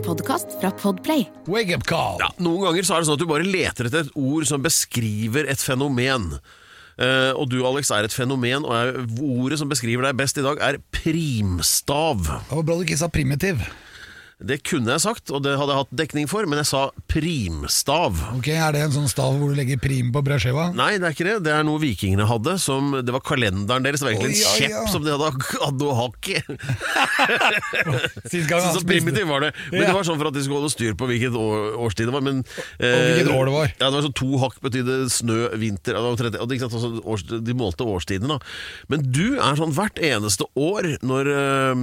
En podkast fra Podplay. Wake up call. Ja, noen ganger så er det sånn at du bare leter etter et ord som beskriver et fenomen. Eh, og du, Alex, er et fenomen, og jeg, ordet som beskriver deg best i dag, er primstav. Det var bra du ikke sa primitiv. Det kunne jeg sagt, og det hadde jeg hatt dekning for, men jeg sa primstav. Ok, Er det en sånn stav hvor du legger prim på brødskiva? Nei, det er ikke det. Det er noe vikingene hadde. Som, det var kalenderen deres. Det var egentlig en oi, kjepp ja. som de hadde, hadde å hakk. Sist gang han Så spiste- primitiv var det. Men det var sånn for at de skulle holde styr på hvilket år, årstid det var. Men, eh, Og hvilket år det var. Ja, det var sånn To hakk betydde snø, vinter ja, det var 30, og det, ikke sant, altså, års, De målte årstidene. da. Men du er sånn hvert eneste år når eh,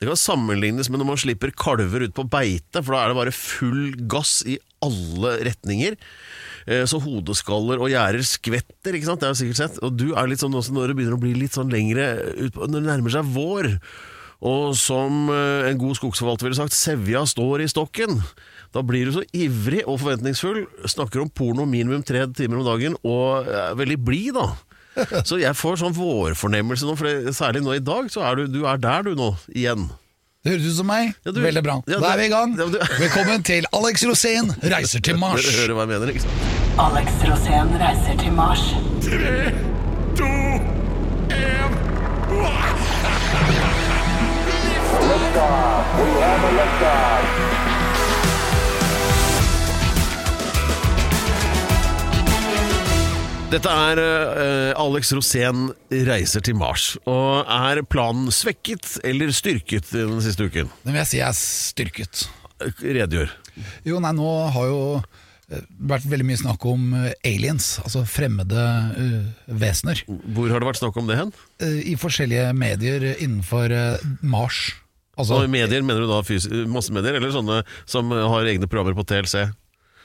Det kan sammenlignes med når man slipper kalver ut på beite, for da er det bare full gass i alle retninger. Eh, Så hodeskaller og gjerder skvetter, ikke sant? Det har jeg sikkert sett. Og du er litt sånn også når det begynner å bli litt sånn lengre ut på, Når det nærmer seg vår. Og som eh, en god skogsforvalter ville sagt, sevja står i stokken. Da blir du så ivrig og forventningsfull, snakker om porno minimum tre timer om dagen, og er veldig blid, da. Så jeg får sånn vårfornemmelse nå, for særlig nå i dag, så er du, du er der du nå, igjen. Det høres ut som meg. Ja, du- Veldig bra. Ja, da er vi i gang. Ja, du- Velkommen til Alex Rosén reiser til Mars. Dere hører hva jeg mener, ikke sant? Alex Rosén reiser til Mars. Dette er uh, Alex Rosén reiser til Mars. Og er planen svekket eller styrket den siste uken? Den vil jeg si er styrket. Redegjør. Jo, nei, nå har jo eh, vært veldig mye snakk om eh, aliens, altså fremmede uh, vesener, Hvor har det vært snakk om det hen? Uh, i forskjellige medier innenfor uh, Mars. Altså, Og i medier, mener du da massemedier, eller sånne som har egne programmer på TLC?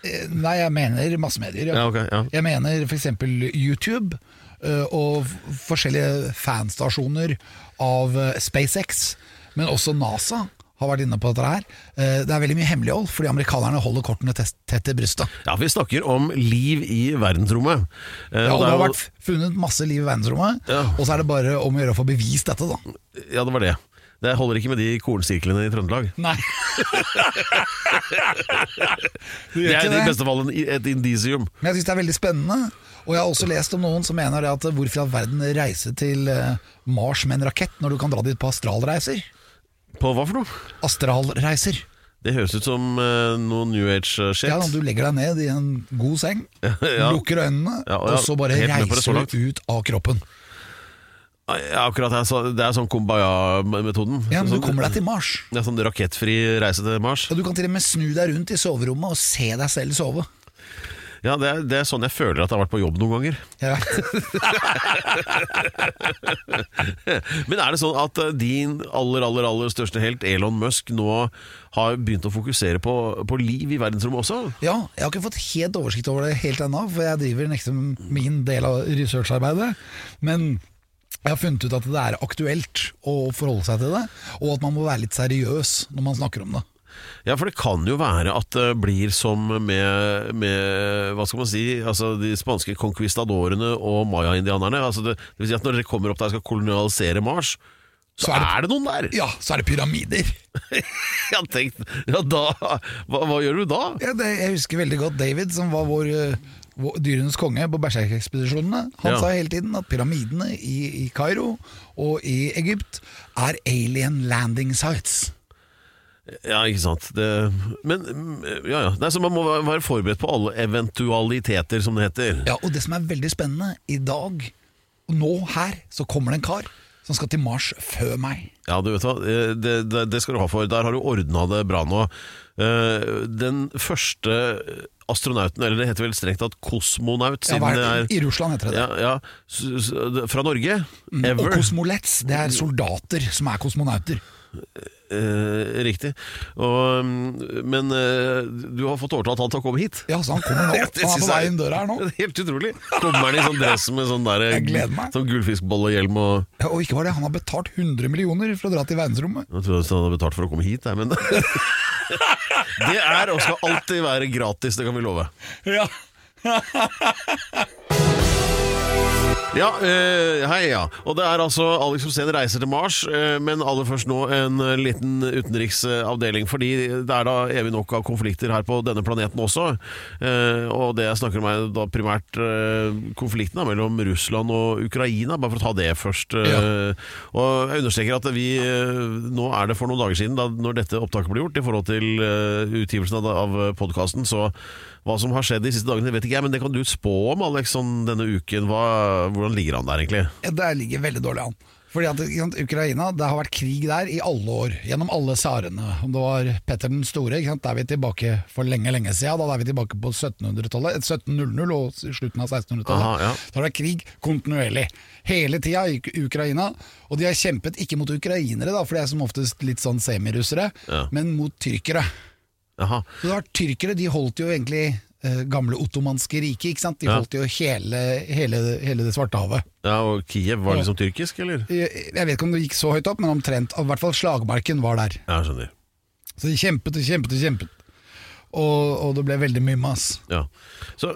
Eh, nei, jeg mener massemedier. Ja, ok, ja. Jeg mener f.eks. YouTube eh, og forskjellige fanstasjoner av eh, SpaceX, men også NASA har vært inne på dette her. Det er veldig mye hemmelighold, fordi amerikanerne holder kortene tett til brystet. Ja, vi snakker om liv i verdensrommet. Ja, og det har vært funnet masse liv i verdensrommet, Ja. og så er det bare om å gjøre å få bevist dette, da. Ja, det var det. Det holder ikke med de kornsirklene i Trøndelag. Nei. Det er i beste fall en, et indisium. Men jeg syns det er veldig spennende. Og jeg har også lest om noen som mener det at hvorfor i all verden reise til eh, Mars med en rakett når du kan dra dit på astralreiser? På hva for noe? Astralreiser. Det høres ut som eh, noe New Age-shit. Ja, Du legger deg ned i en god seng, Ja. lukker øynene, Ja, og ja, og så bare helt med på det så reiser langt. du ut av kroppen. Ja, akkurat det er, så, det er sånn kumbaya-metoden. Ja, men Du sånn, kommer deg til Mars. er sånn rakettfri reise til Mars. Og Du kan til og med snu deg rundt i soverommet og se deg selv sove. Ja, det er, det er sånn jeg føler at jeg har vært på jobb noen ganger. Ja. Men er det sånn at eh, din aller, aller, aller største helt, Elon Musk, nå har begynt å fokusere på, på liv i verdensrommet også? Ja, Jeg har ikke fått helt oversikt over det helt ennå, for jeg driver liksom min del av researcharbeidet. Men jeg har funnet ut at det er aktuelt å forholde seg til det, og at man må være litt seriøs når man snakker om det. Ja, for det kan jo være at det blir som med, med hva skal man si, altså de spanske conquistadorene og maya-indianerne. Altså det, det vil si at når dere kommer opp der og skal kolonialisere Mars, så, Så er er, det- det, noen der! Ja, så er det pyramider. Jeg tenkte, ja da, hva, hva gjør du da? Ja, det, jeg husker veldig godt David, som var eh, vår dyrenes konge på berserkekspedisjonene. Han Ja. sa hele tiden at pyramidene i, i Kairo og i Egypt er alien landing sites. Ja, ikke sant. Det, men ja, ja. Nei, så man må være forberedt på alle eventualiteter, som det heter. Ja, og det som er veldig spennende, i dag, nå her, så kommer det en kar som skal til Mars før meg. Ja, du vet hva, eh, det, det, det skal du ha for. Der har du ordna det bra nå. Eh, Den første astronauten, eller det heter vel strengt tatt kosmonaut, Ja, er det er I Russland heter det det. ja, ja, fra Norge. Mm, Og kosmolets, det er soldater som er kosmonauter. Eh, riktig. Og, mm, men eh, du har fått overtalt han til å komme hit. Ja, så han kommer nå. Han er på vei inn døra her nå. Helt utrolig. Kommer han i sånn dress med sånn, der, sånn gullfiskbollehjelm og Ja, og ikke bare det, han har betalt 100 millioner for å dra til verdensrommet. Jeg trodde han hadde betalt for å komme hit, jeg, men Det er og skal alltid være gratis, det kan vi love. Ja. Ja, eh, hei, ja. Og det er altså Alex Rosén reiser til Mars, eh, men aller først nå en eh, liten utenriksavdeling. Fordi det er da evig nok av konflikter her på denne planeten også. Eh, og det jeg snakker om er da primært eh, konflikten da, mellom Russland og Ukraina, bare for å ta det først. Ja. Og jeg understreker at vi eh, Nå er det for noen dager siden, da når dette opptaket ble gjort, i forhold til eh, utgivelsen av, av podkasten, så hva som har skjedd de siste dagene, vet ikke jeg, men det kan du spå om, Alex, sånn denne uken. Hva, hvordan ligger han der, egentlig? Ja, Det ligger veldig dårlig an. Fordi at sant, Ukraina, Det har vært krig der i alle år, gjennom alle tsarene. Om det var Petter den store, sant, da er vi tilbake for lenge lenge siden. Da er vi tilbake på 1700-tallet, 1700 og slutten av 1600-tallet. Ja. Da har det vært krig kontinuerlig. Hele tida i Ukraina. Og de har kjempet ikke mot ukrainere, da, for de er som oftest litt sånn semirussere, Ja. men mot tyrkere. Jaha. Så det var Tyrkere de holdt jo egentlig eh, gamle ottomanske riket. ikke sant? De Ja. holdt jo hele, hele, hele det Svartehavet. Ja, og Kiev var liksom tyrkisk, eller? Jeg jeg vet ikke om det gikk så høyt opp, men omtrent. I hvert fall slagmarken var der. Ja, jeg skjønner. Så de kjempet og kjempet og kjempet. Og, og det ble veldig mye mas. Ja. Så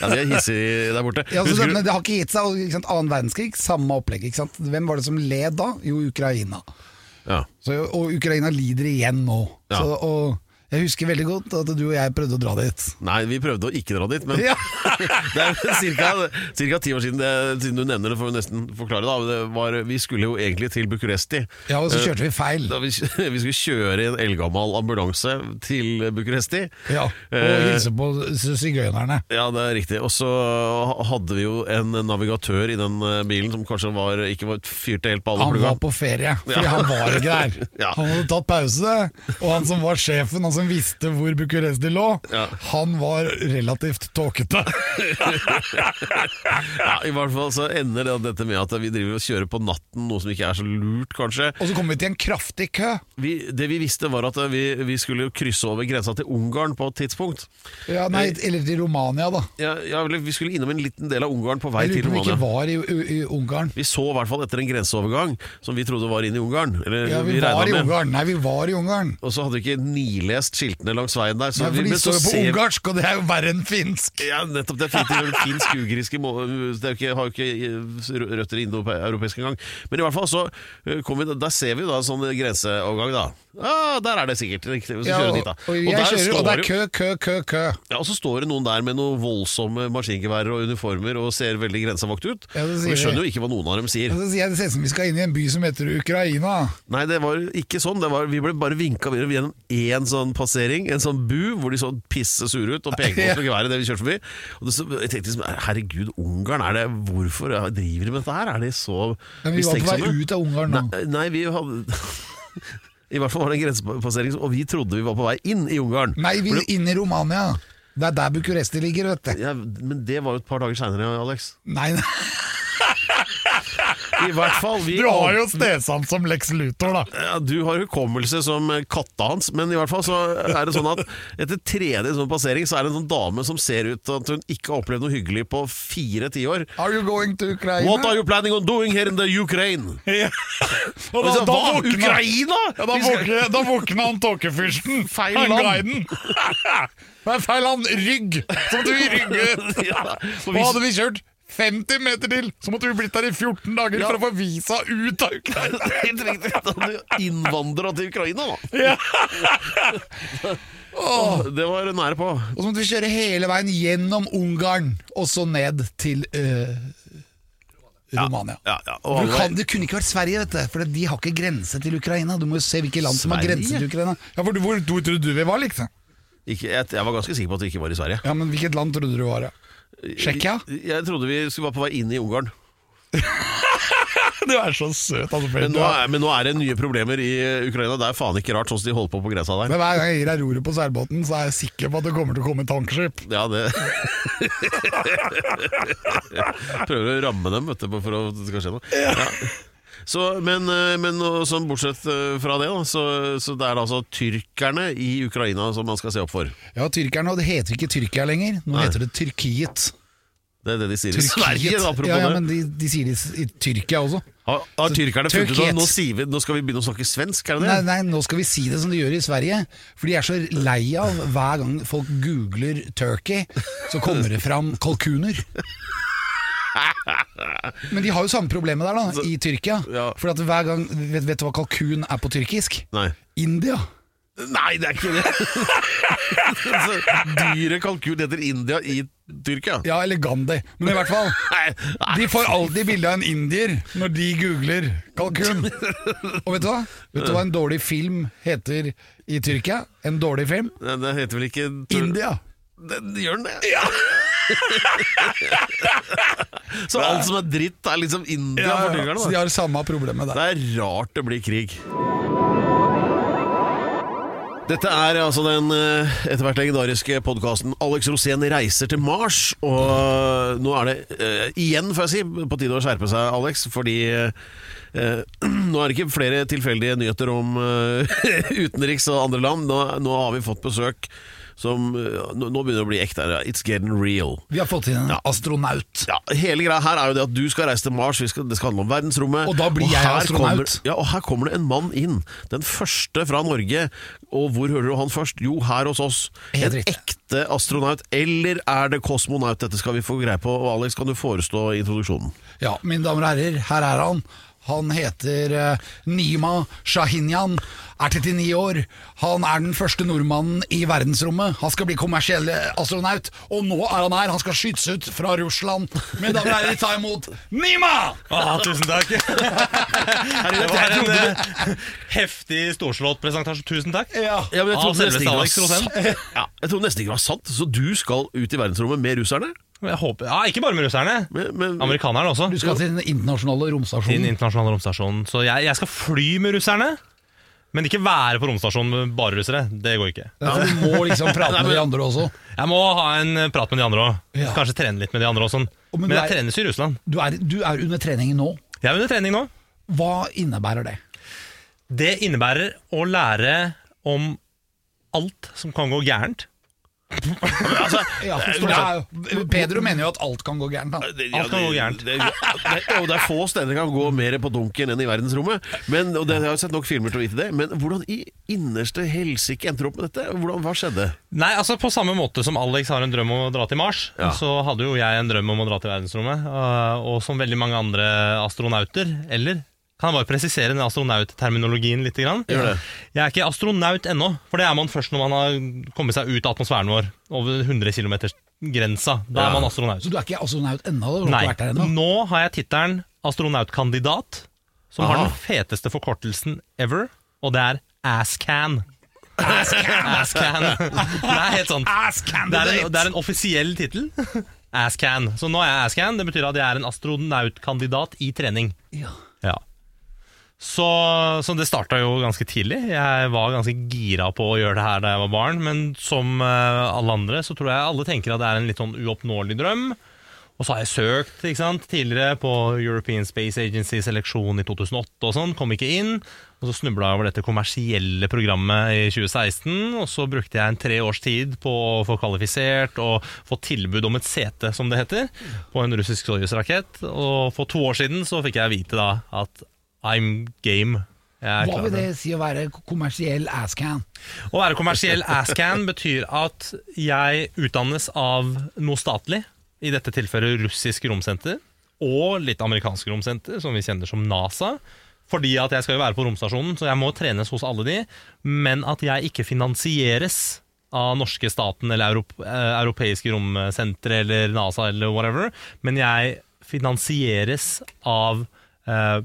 Ja, de er hissige der borte. Ja, så Husker det, du- men det har ikke gitt seg. og, Ikke sant? Annen verdenskrig, samme opplegg. Ikke sant? Hvem var det som led da? Jo, Ukraina. Ja. Så, og Ukraina lider igjen nå. Ja. Så, og jeg husker veldig godt at du og jeg prøvde å dra dit. Nei, vi prøvde å ikke dra dit, men Ja. det er cirka, cirka ti år siden, det, siden du nevner det, får vi nesten forklare. Det var, vi skulle jo egentlig til Bucuresti. Ja, og så kjørte vi feil. Da vi, vi skulle kjøre i en eldgammel ambulanse til Bucuresti. Ja, Og Eh, hilse på sigøynerne. Ja, det er riktig. Og så hadde vi jo en navigatør i den eh, bilen som kanskje var, ikke var fyrte helt på alle Han var på ferie, fordi Ja. han var ikke der. Ja. Han hadde tatt pause, og han som var sjefen, han som visste hvor Bucuresti lå, Ja. han var relativt tåkete. Ja, I hvert fall så ender det dette med at vi driver og kjører på natten, noe som ikke er så lurt, kanskje. Og så kommer vi til en kraftig kø. Vi, det vi visste, var at vi, vi skulle krysse over grensa til Ungarn på et tidspunkt. Ja, nei, eller til Romania, da. Ja, ja, Vi skulle innom en liten del av Ungarn på vei til Romania. vi ikke var i, i, i Ungarn. Vi så i hvert fall etter en grenseovergang som vi trodde var inn i Ungarn. Eller Ja, vi, vi var i med. Ungarn. Nei, vi var i Ungarn. Og så hadde vi ikke nilest skiltene langs veien der. Så ja, for de men så står jo på ser ungarsk, og det er jo verre enn finsk. Ja, nettopp. Det er fint. Det er finsk-ugriske må- Det er jo ikke, har jo ikke røtter indoeuropeiske engang. Men i hvert fall så eh, kom vi, der ser vi jo da sånn grenseovergang, da. Ah, der er det sikkert. Riktig. Så Ja, kjører dit, da. og, jeg der kjører, og det er jo- kø, kø, kø, kø. Ja, og så står det noen der med noen voldsomme maskingeværer og uniformer og ser veldig grensevakt ut. Ja, det og sier vi skjønner vi. jo ikke hva noen av dem sier. Og så sier jeg det ser ut som vi skal inn i en by som heter Ukraina. Nei, det var ikke sånn. Det var, vi ble bare vinka videre gjennom én sånn passering, en sånn bu, hvor de så pisse sure ut og pekte på oss med geværet det vi kjørte forbi. Og så, jeg tenkte liksom, herregud, Ungarn, er det, hvorfor driver de med dette her? Er de så Men vi var på vei ut av Ungarn nå. Nei, nei, vi hadde I hvert fall var det en grensepassering, og vi trodde vi var på vei inn i Ungarn. Nei, vi inn i Romania. Det er der Bucuresti ligger, vet du. ja, men det var jo et par dager seinere, Alex. Nei, nei. I hvert fall. Vi Du har jo stedsans som Lex Luthor, da. Ja, du har hukommelse som katta hans, men i hvert fall så er det sånn at etter tredje sånn passering så er det en sånn dame som ser ut til at hun ikke har opplevd noe hyggelig på fire tiår. Are you going to Ukraina? What are you planning on doing here in the Ukraine? Ja. Og Og så, da, våkna, Ukraina?! ja, da, våkna, da våkna han tåkefyrsten. Feil han land. guiden. Det er feil land. Rygg. Som du i ryggen! Ja, hvis... Hva hadde vi kjørt 50 meter til, så måtte vi blitt der i 14 dager Ja. for å få visa ut av Ukraina. Helt riktig. Da du innvandra til Ukraina, da. Ja. Det var nære på. Og så måtte vi kjøre hele veien gjennom Ungarn, og så ned til uh, Romania. Ja, ja. ja. Kan, det kunne ikke vært Sverige, vet du, for de har ikke grense til Ukraina. Du må jo se hvilke land som har grense til Ukraina. Ja, for du, Hvor hvor trodde du vi var, liksom? ikke, jeg, jeg var ganske sikker på at vi ikke var i Sverige. Ja, men Hvilket land trodde du var, ja? Tsjekkia? Jeg, trodde vi skulle være på vei inn i Ungarn. Du er så søt, altså. Men nå, er, men nå er det nye problemer i Ukraina. Det er faen ikke rart sånn som de holder på på grensa der. Men hver gang jeg gir deg roret på seilbåten, så er jeg sikker på at det kommer til å komme tankskip. Ja, det Prøver å ramme dem vet du, for at det skal skje noe. Ja. Så, men, eh, men sånn bortsett eh, fra det, da, så, så det er altså tyrkerne i Ukraina som man skal se opp for. Ja, tyrkerne, og det heter ikke Tyrkia lenger. Nå Nei. heter det Tyrkiet. Det er det de sier i Sverige, apropos ja, ja, det. men de, de sier det i Tyrkia også. Har, har tyrkerne funnet ut nå, vi, nå skal vi begynne å snakke svensk? Er det Nei, nei, nå skal vi si det som de gjør i Sverige. For de er så lei av hver gang folk googler 'turkey', så kommer det fram kalkuner. Men de har jo samme problemet der, da, i Tyrkia. Ja. For at hver gang vet, vet du hva kalkun er på tyrkisk? Nei. India. Nei, det er ikke det! Så Dyret kalkun heter India i Tyrkia? Ja, eller Gandhi. Men i hvert fall. De får alltid bilde av en indier når de googler kalkun. Og vet du hva? Vet du hva en dårlig film heter i Tyrkia? En dårlig film? Det heter vel ikke India. Den, gjør den det? Ja! Så alt som er dritt, er liksom India for tyrkerne? så de har samme problemet der. Det er rart det blir krig. Dette er altså den eh, etter hvert legendariske podkasten 'Alex Rosén reiser til Mars'. Og nå er det uh, igjen, får jeg si, på tide å skjerpe seg, Alex. Fordi uh, nå er det ikke flere tilfeldige nyheter om uh, utenriks og andre land. Nå, nå har vi fått besøk som eh, Nå begynner det å bli ekte. her. It's getting real. Vi har fått inn en astronaut. Ja, Hele greia her er jo det at du skal reise til Mars, vi skal, det skal handle om verdensrommet. Og da blir jeg her astronaut. Kommer, ja, og her kommer det en mann inn. Den første fra Norge. Og hvor hører du han først? Jo, her hos oss. Helt en riktig. ekte astronaut. Eller er det kosmonaut? Dette skal vi få greie på. Og Alex, kan du forestå introduksjonen? Ja, mine damer og herrer, her er han. Han heter eh, Nima Shahinyan, er 39 år. Han er den første nordmannen i verdensrommet. Han skal bli kommersiell astronaut, og nå er han her. Han skal skytes ut fra Russland. Mine damer og herrer, ta imot Nima! Ah, tusen takk. det var en eh, heftig, storslått presentasjon. Tusen takk. Ja. Ja, men jeg trodde nesten ikke det var sant. Så du skal ut i verdensrommet med russerne? Jeg håper, ja, ikke bare med russerne. Men, men, Amerikanerne også. Du skal til den internasjonale romstasjonen. den internasjonale romstasjonen. Så jeg, jeg skal fly med russerne. Men ikke være på romstasjonen med bare russere. Det går ikke. Ja, du må liksom prate med de andre også. Jeg må ha en prat med de andre òg. Ja. Kanskje trene litt med de andre også. Men Men jeg er- trenes i Russland. Du er, du er under trening nå. Jeg er under trening nå. Hva innebærer det? Det innebærer å lære om alt som kan gå gærent. Altså, Ja, er Pedro mener jo at alt kan gå gærent. Da. Det, Alt kan gå gærent. Det, det, og det er få steder det kan gå mer på dunken enn i verdensrommet. Men, og det, Jeg har sett nok filmer til å vite det. Men hvordan i innerste helsike endte du opp med dette? Hvordan, hva skjedde? Nei, altså På samme måte som Alex har en drøm om å dra til Mars, Ja. så hadde jo jeg en drøm om å dra til verdensrommet. Og, Og som veldig mange andre astronauter, eller kan jeg bare presisere den astronautterminologien litt? Grann? Gjør det. Jeg er ikke astronaut ennå, for det er man først når man har kommet seg ut av atmosfæren vår. Over 100 km-grensa. Da Ja. er man astronaut. Så du er ikke astronaut ennå? Du har Nei, ennå? nå har jeg tittelen astronautkandidat, som har den feteste forkortelsen ever, og det er ASCAN. ASCAN. Det er helt sånn. Det er en, det er en offisiell tittel. ASCAN. Så nå er jeg ASCAN. Det betyr at jeg er en astronautkandidat i trening. Ja. Ja. Så, så det starta jo ganske tidlig. Jeg var ganske gira på å gjøre det her da jeg var barn, men som eh, alle andre så tror jeg alle tenker at det er en litt sånn uoppnåelig drøm. Og så har jeg søkt ikke sant, tidligere på European Space Agency-seleksjon i 2008 og sånn, kom ikke inn. Og så snubla jeg over dette kommersielle programmet i 2016, og så brukte jeg en tre års tid på å få kvalifisert og få tilbud om et sete, som det heter, på en russisk Soyuz-rakett. Og for to år siden så fikk jeg vite da at I'm game. Hva vil det. si å være kommersiell asscan? Å være kommersiell ASCAN betyr at jeg utdannes av noe statlig, i dette tilfellet russisk romsenter, og litt amerikansk romsenter, som vi kjenner som NASA. Fordi at jeg skal jo være på romstasjonen, så jeg må trenes hos alle de. Men at jeg ikke finansieres av norske staten eller europ eh, europeiske romsentre eller NASA eller whatever. Men jeg finansieres av eh,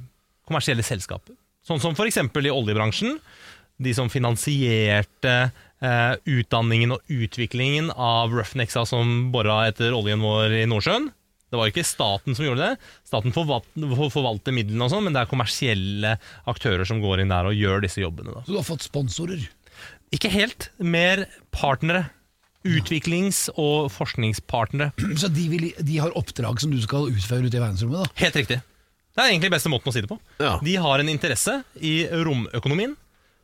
kommersielle selskaper. Sånn som f.eks. i oljebransjen. De som finansierte eh, utdanningen og utviklingen av Roughnecksa som bora etter oljen vår i Nordsjøen. Det var ikke staten som gjorde det. Staten forvalter midlene, og sånn, men det er kommersielle aktører som går inn der og gjør disse jobbene. Da. Så du har fått sponsorer? Ikke helt. Mer partnere. Utviklings- og forskningspartnere. Så de, vil, de har oppdrag som du skal utføre ute i verdensrommet? da? Helt riktig. Det er egentlig beste måten å si det på. Ja. De har en interesse i romøkonomien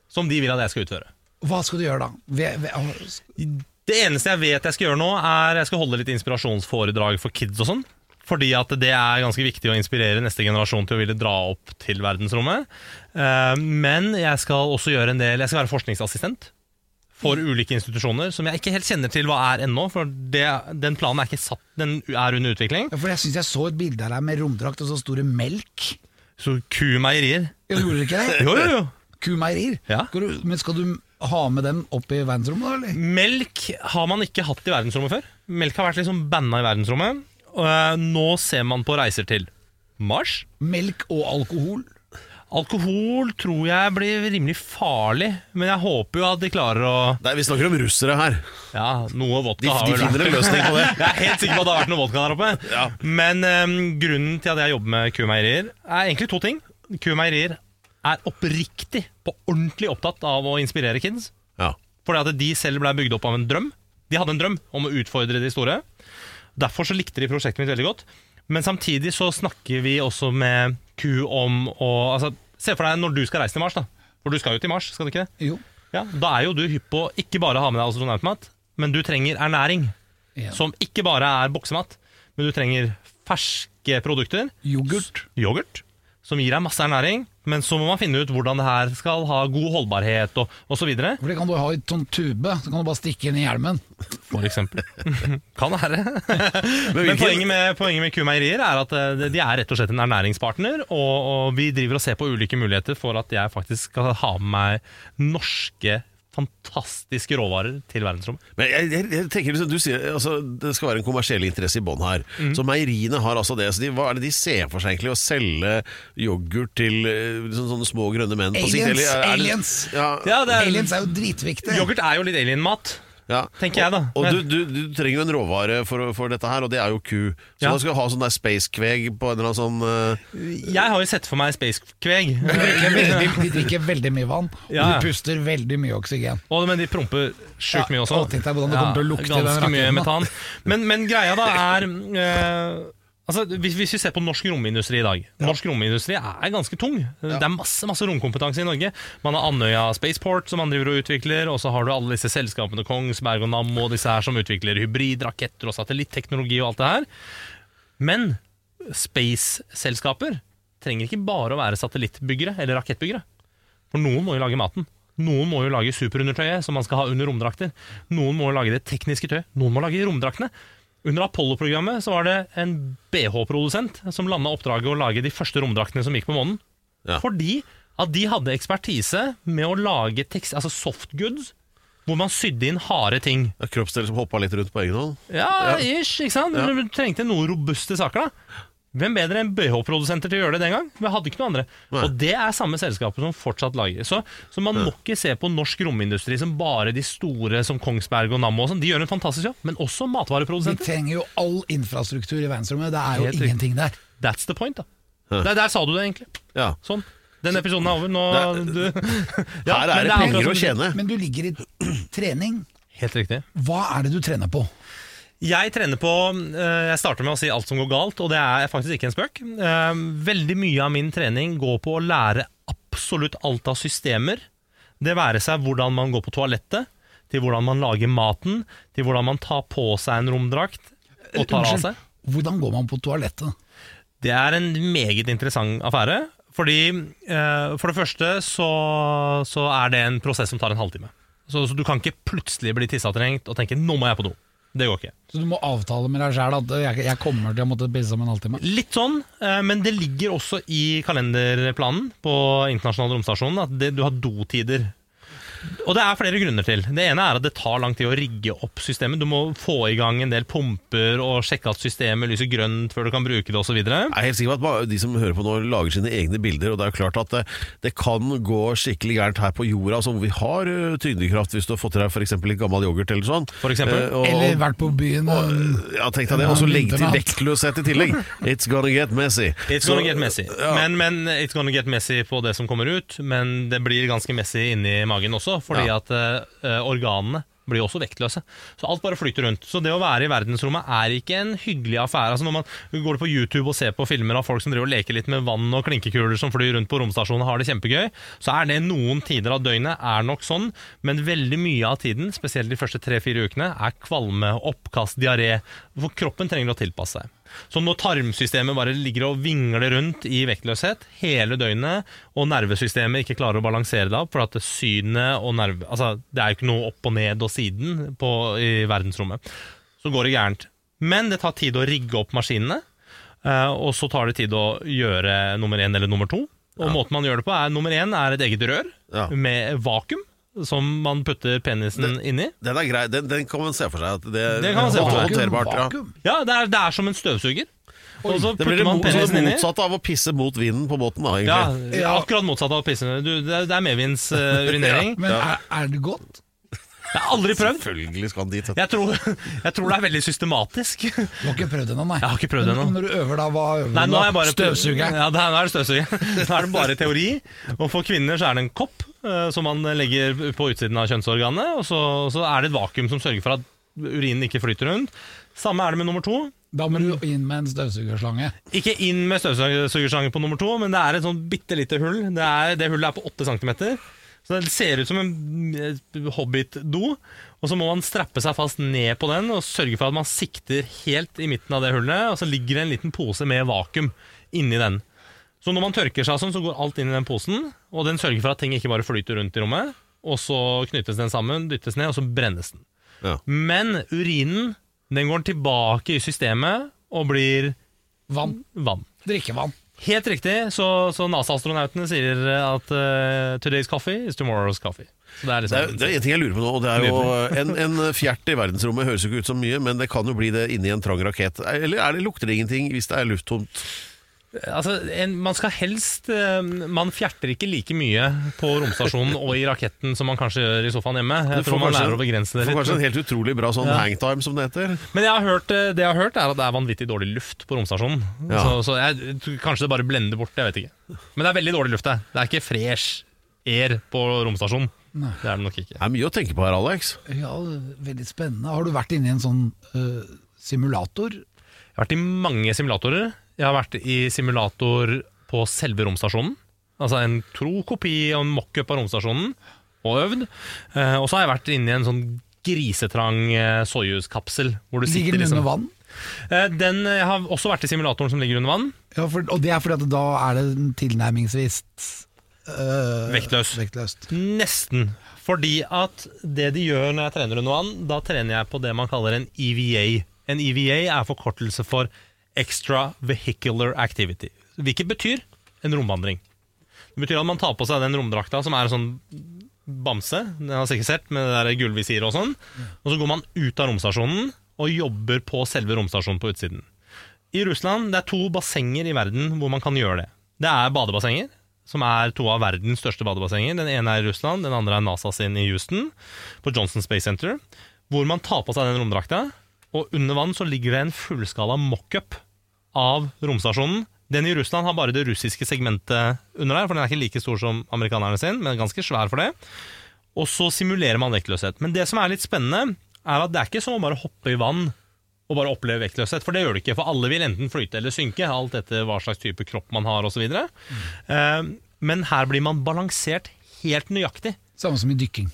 som de vil at jeg skal utføre. Hva skal du gjøre da? Ve- ve- Det eneste jeg vet jeg skal gjøre nå, er jeg skal holde litt inspirasjonsforedrag for kids og sånn. Fordi at det er ganske viktig å inspirere neste generasjon til å ville dra opp til verdensrommet. Eh, Men jeg skal også gjøre en del Jeg skal være forskningsassistent for ulike institusjoner, som jeg ikke helt kjenner til hva er ennå. For det, den planen er ikke satt, den er under utvikling. Ja, for jeg syns jeg så et bilde av deg med romdrakt og så store melk. Så kumeierier. Gjorde dere ikke det? Jo, jo, jo. Kumeierier. Ja. Men skal du ha med den opp i verdensrommet, da, eller? Melk har man ikke hatt i verdensrommet før. Melk har vært liksom banna i verdensrommet. Og eh, nå ser man på reiser til Mars. Melk og alkohol. Alkohol tror jeg blir rimelig farlig, men jeg håper jo at de klarer å Nei, vi snakker om russere her. Ja, noe vodka De, har de finner en løsning på det. Jeg er helt sikker på at det har vært noe vodka der oppe. Ja. Men um, grunnen til at jeg jobber med Q-meierier, er egentlig to ting. Q-meierier er oppriktig, på ordentlig opptatt av å inspirere kids. Ja. Fordi at de selv ble bygd opp av en drøm. De hadde en drøm om å utfordre de store. Derfor så likte de prosjektet mitt veldig godt. Men samtidig så snakker vi også med Q om å altså, Se for deg når du skal reise til Mars, da. For du skal jo til Mars, skal du ikke det? Jo. Ja, Da er jo du hypp på ikke bare å ha med deg astronautmat, men du trenger ernæring. Ja. Som ikke bare er boksemat, men du trenger ferske produkter. Yoghurt. Yoghurt, som gir deg masse ernæring. Men så må man finne ut hvordan det her skal ha god holdbarhet og osv. For det kan du ha i sånn tube, så kan du bare stikke inn i hjelmen. For eksempel. kan være. Men Men poenget med, poenget med Q-meierier er at eh, de er rett og slett en ernæringspartner, og, og vi driver og ser på ulike muligheter for at jeg faktisk skal ha med meg norske fantastiske råvarer til verdensrommet. Men jeg, jeg, jeg tenker liksom, du sier altså, Det skal være en kommersiell interesse i bånn her. Mm. Så meieriene har altså det. Så de, hva er det de ser for seg egentlig? Å selge yoghurt til liksom, sånne, små grønne menn? på sikt, Aliens! eller er det- aliens. Ja, Ja, det er, Aliens er jo dritviktig. Yoghurt er jo litt alien-mat. Ja. Tenker jeg da. Og, og du, du, du trenger jo en råvare for, for dette her, og det er jo ku. Så Ja. da skal du ha sånn der space-kveg på en eller annen sånn uh... Jeg har jo sett for meg space-kveg. De drikker veldig, de drikker veldig mye vann, Ja, og de puster veldig mye oksygen. Og, men de promper sjukt Ja, mye også. og tenk deg hvordan det kommer til å lukte Ganske mye metan. Men, men greia da er eh, altså, hvis, hvis vi ser på norsk romindustri i dag Norsk romindustri er ganske tung. Det er masse masse romkompetanse i Norge. Man har Andøya Spaceport som man driver og utvikler, og så har du alle disse selskapene Kongsberg og Nammo og disse her som utvikler hybridraketter og satellitteknologi og alt det her. Men space-selskaper trenger ikke bare å være satellittbyggere eller rakettbyggere. For noen må jo lage maten. Noen må jo lage superundertøyet som man skal ha under romdrakter. Noen må jo lage det tekniske tøyet. Noen må lage romdraktene. Under Apollo-programmet så var det en BH-produsent som landa oppdraget å lage de første romdraktene som gikk på månen. Ja. Fordi at de hadde ekspertise med å lage tekst, altså softgoods, hvor man sydde inn harde ting. ja, kroppsdeler som hoppa litt rundt på egen hånd. Ja, ish, ikke sant? Du trengte noen robuste saker da. Hvem bedre enn BH-produsenter til å gjøre det den gang? Vi hadde ikke noe andre. Nei. Og det er samme selskapet som fortsatt lager. Så, så man må ikke se på norsk romindustri som bare de store som Kongsberg og Nammo og sånn. De gjør en fantastisk jobb, men også matvareprodusenter. Vi trenger jo all infrastruktur i verdensrommet. Det er jo Helt ingenting der. That's the point, da. Der, der sa du det, egentlig. Ja. Sånn. Den episoden er over. Nå du, Ja, Her er det penger å tjene. Men du ligger i trening. Helt riktig. Hva er det du trener på? Jeg trener på eh, Jeg starter med å si alt som går galt, og det er faktisk ikke en spøk. Eh, Veldig mye av min trening går på å lære absolutt alt av systemer. Det være seg hvordan man går på toalettet, til hvordan man lager maten, til hvordan man tar på seg en romdrakt og tar av seg. Hvordan går man på toalettet? Det er en meget interessant affære. Fordi eh, For det første så, så er det en prosess som tar en halvtime. Så, så du kan ikke plutselig bli tissetrengt og tenke 'nå må jeg på do'. Det går ikke. Så du må avtale med deg sjæl at jeg, jeg kommer til å måtte pisse om en halvtime? Litt sånn, eh, men det ligger også i kalenderplanen på Internasjonal romstasjon at det, du har dotider. Og det er flere grunner til. Det ene er at det tar lang tid å rigge opp systemet. Du må få i gang en del pumper og sjekke at systemet lyser grønt før du kan bruke det osv. Jeg er helt sikker på at de som hører på nå lager sine egne bilder, og det er jo klart at det, det kan gå skikkelig gærent her på jorda, altså hvor vi har uh, tyngdekraft hvis du har fått til deg f.eks. litt gammel yoghurt eller sånn. For eksempel. Eh, og- Eller vært på byen og ja, tenk deg det, og så Ja, legge til vektløshet i tillegg. It's gonna get messy. It's Så- gonna get messy. Ja. Men, men it's gonna get messy på det som kommer ut, men det blir ganske messy inni magen også, fordi Ja. at uh, organene blir også vektløse. Så alt bare flyter rundt. Så det å være i verdensrommet er ikke en hyggelig affære. Altså når man går på YouTube og ser på filmer av folk som driver og leker litt med vann og klinkekuler som flyr rundt på romstasjonen og har det kjempegøy, så er det noen tider av døgnet er nok sånn, men veldig mye av tiden, spesielt de første tre-fire ukene, er kvalme, oppkast, diaré. For kroppen trenger å tilpasse seg. Så når tarmsystemet bare ligger og vingler rundt i vektløshet hele døgnet, og nervesystemet ikke klarer å balansere det opp, for at synet og nerve... Altså, det er jo ikke noe opp og ned og siden på, i verdensrommet. Så går det gærent. Men det tar tid å rigge opp maskinene, eh, og så tar det tid å gjøre nummer én eller nummer to. Og måten man gjør det på er Nummer én er et eget rør Ja. med vakuum, som man putter penisen inni. Den er grei, den, den kan man se for seg. At det, Det kan man se for seg. Håndterbart, ja. Ja, det er, det er som en støvsuger. Og så Det blir det man mo- så det motsatte av å pisse mot vinden på båten, da, Ja, egentlig. akkurat motsatt av å pisse. Du, det, er- det er medvindsurinering. Men er, er det godt? Jeg har aldri prøvd. Selvfølgelig skal han dit. Jeg tror, jeg tror det er veldig systematisk. Du har ikke prøvd ennå, nei? Jeg har ikke prøvd ennå. men Når du øver, da, hva øver Nei, du nå da? bare Støvsugeren? Ja, det er, nå er det støvsuger. Nå er det bare teori. Og for kvinner så er det en kopp uh, som man legger på utsiden av kjønnsorganet, og så, så er det et vakuum som sørger for at urinen ikke flyter rundt. Samme er det med nummer to. Da må du inn med en støvsugerslange. Ikke inn med støvsugerslange på nummer to, men det er et sånn bitte lite hull. Det, er, det hullet er på 8 cm. Så det ser ut som en hobbit-do. Og så må man strappe seg fast ned på den og sørge for at man sikter helt i midten av det hullet. Og så ligger det en liten pose med vakuum inni den. Så når man tørker seg sånn, så går alt inn i den posen, og den sørger for at ting ikke bare flyter rundt i rommet. Og så knyttes den sammen, dyttes ned, og så brennes den. Ja. Men urinen den går tilbake i systemet og blir Vann. vann. Drikkevann. Helt riktig, så, så NASA-astronautene sier at uh, 'today's coffee is tomorrow's coffee'. Så det er Det er, liksom det er en ting jeg lurer på nå, og det er jo en, en fjert i verdensrommet høres jo ikke ut som mye, men det kan jo bli det inni en trang rakett. Eller er det, lukter det ingenting hvis det er lufttomt? Altså, en, Man skal helst eh, Man fjerter ikke like mye på romstasjonen og i raketten som man kanskje gjør i sofaen hjemme. Jeg tror man lærer å begrense det Får kanskje en helt utrolig bra sånn Ja. hangtime, som det heter. Men jeg har hørt, eh, det jeg har hørt er at det er vanvittig dårlig luft på romstasjonen. Ja. Så, så jeg, kanskje det bare blender bort, jeg vet ikke. Men det er veldig dårlig luft der. Det er ikke fresh air på romstasjonen. Det er det nok ikke. Det er mye å tenke på her, Alex. Ja, veldig spennende. Har du vært inne i en sånn uh, simulator? Jeg har vært i mange simulatorer. Jeg har vært i simulator på selve romstasjonen. Altså en tro kopi og en mockup av romstasjonen, og øvd. Eh, og så har jeg vært inne i en sånn grisetrang eh, Soyuz-kapsel. Hvor du Ligger sitter den liksom under vann? Eh, den, Jeg har også vært i simulatoren som ligger under vann. Ja, for, og det er fordi at da er det tilnærmingsvis øh, Vektløs. vektløst. Nesten. Fordi at det de gjør når jeg trener under vann, da trener jeg på det man kaller en EVA. En EVA er forkortelse for Extra Vehicular Activity. Hvilket betyr en romvandring. Det betyr at man tar på seg den romdrakta som er sånn bamse, den har sikkert sett, med det der gullvisiret og sånn, og så går man ut av romstasjonen og jobber på selve romstasjonen på utsiden. I Russland det er to bassenger i verden hvor man kan gjøre det. Det er badebassenger, som er to av verdens største badebassenger. Den ene er i Russland, den andre er NASA sin i Houston, på Johnson Space Center. Hvor man tar på seg den romdrakta, og under vann så ligger det en fullskala mockup av romstasjonen. Den i Russland har bare det russiske segmentet under der, for den er ikke like stor som amerikanerne sin, men ganske svær for det. Og så simulerer man vektløshet. Men det som er litt spennende, er at det er ikke som å bare hoppe i vann og bare oppleve vektløshet, for det gjør du ikke. For alle vil enten flyte eller synke, alt etter hva slags type kropp man har osv. Mm. men her blir man balansert helt nøyaktig. Samme som i dykking.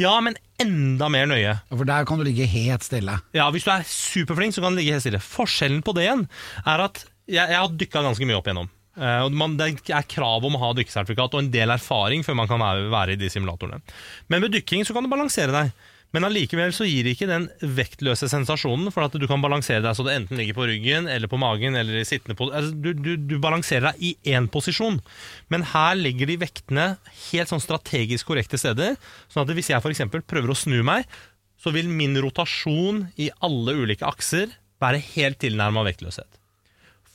Ja, men enda mer nøye. For der kan du ligge helt stille. Ja, Hvis du er superflink, så kan du ligge helt stille. Forskjellen på det igjen er at jeg, jeg har dykka ganske mye opp igjennom. Uh, man, det er krav om å ha dykkesertifikat og en del erfaring før man kan være, være i de simulatorene. Men med dykking så kan du balansere deg. Men allikevel så gir det ikke den vektløse sensasjonen, for at du kan balansere deg så du enten ligger på ryggen eller på magen eller i sittende på altså, du, du, du balanserer deg i én posisjon. Men her ligger de vektene helt sånn strategisk korrekte steder. Sånn at hvis jeg f.eks. prøver å snu meg, så vil min rotasjon i alle ulike akser være helt tilnærma vektløshet.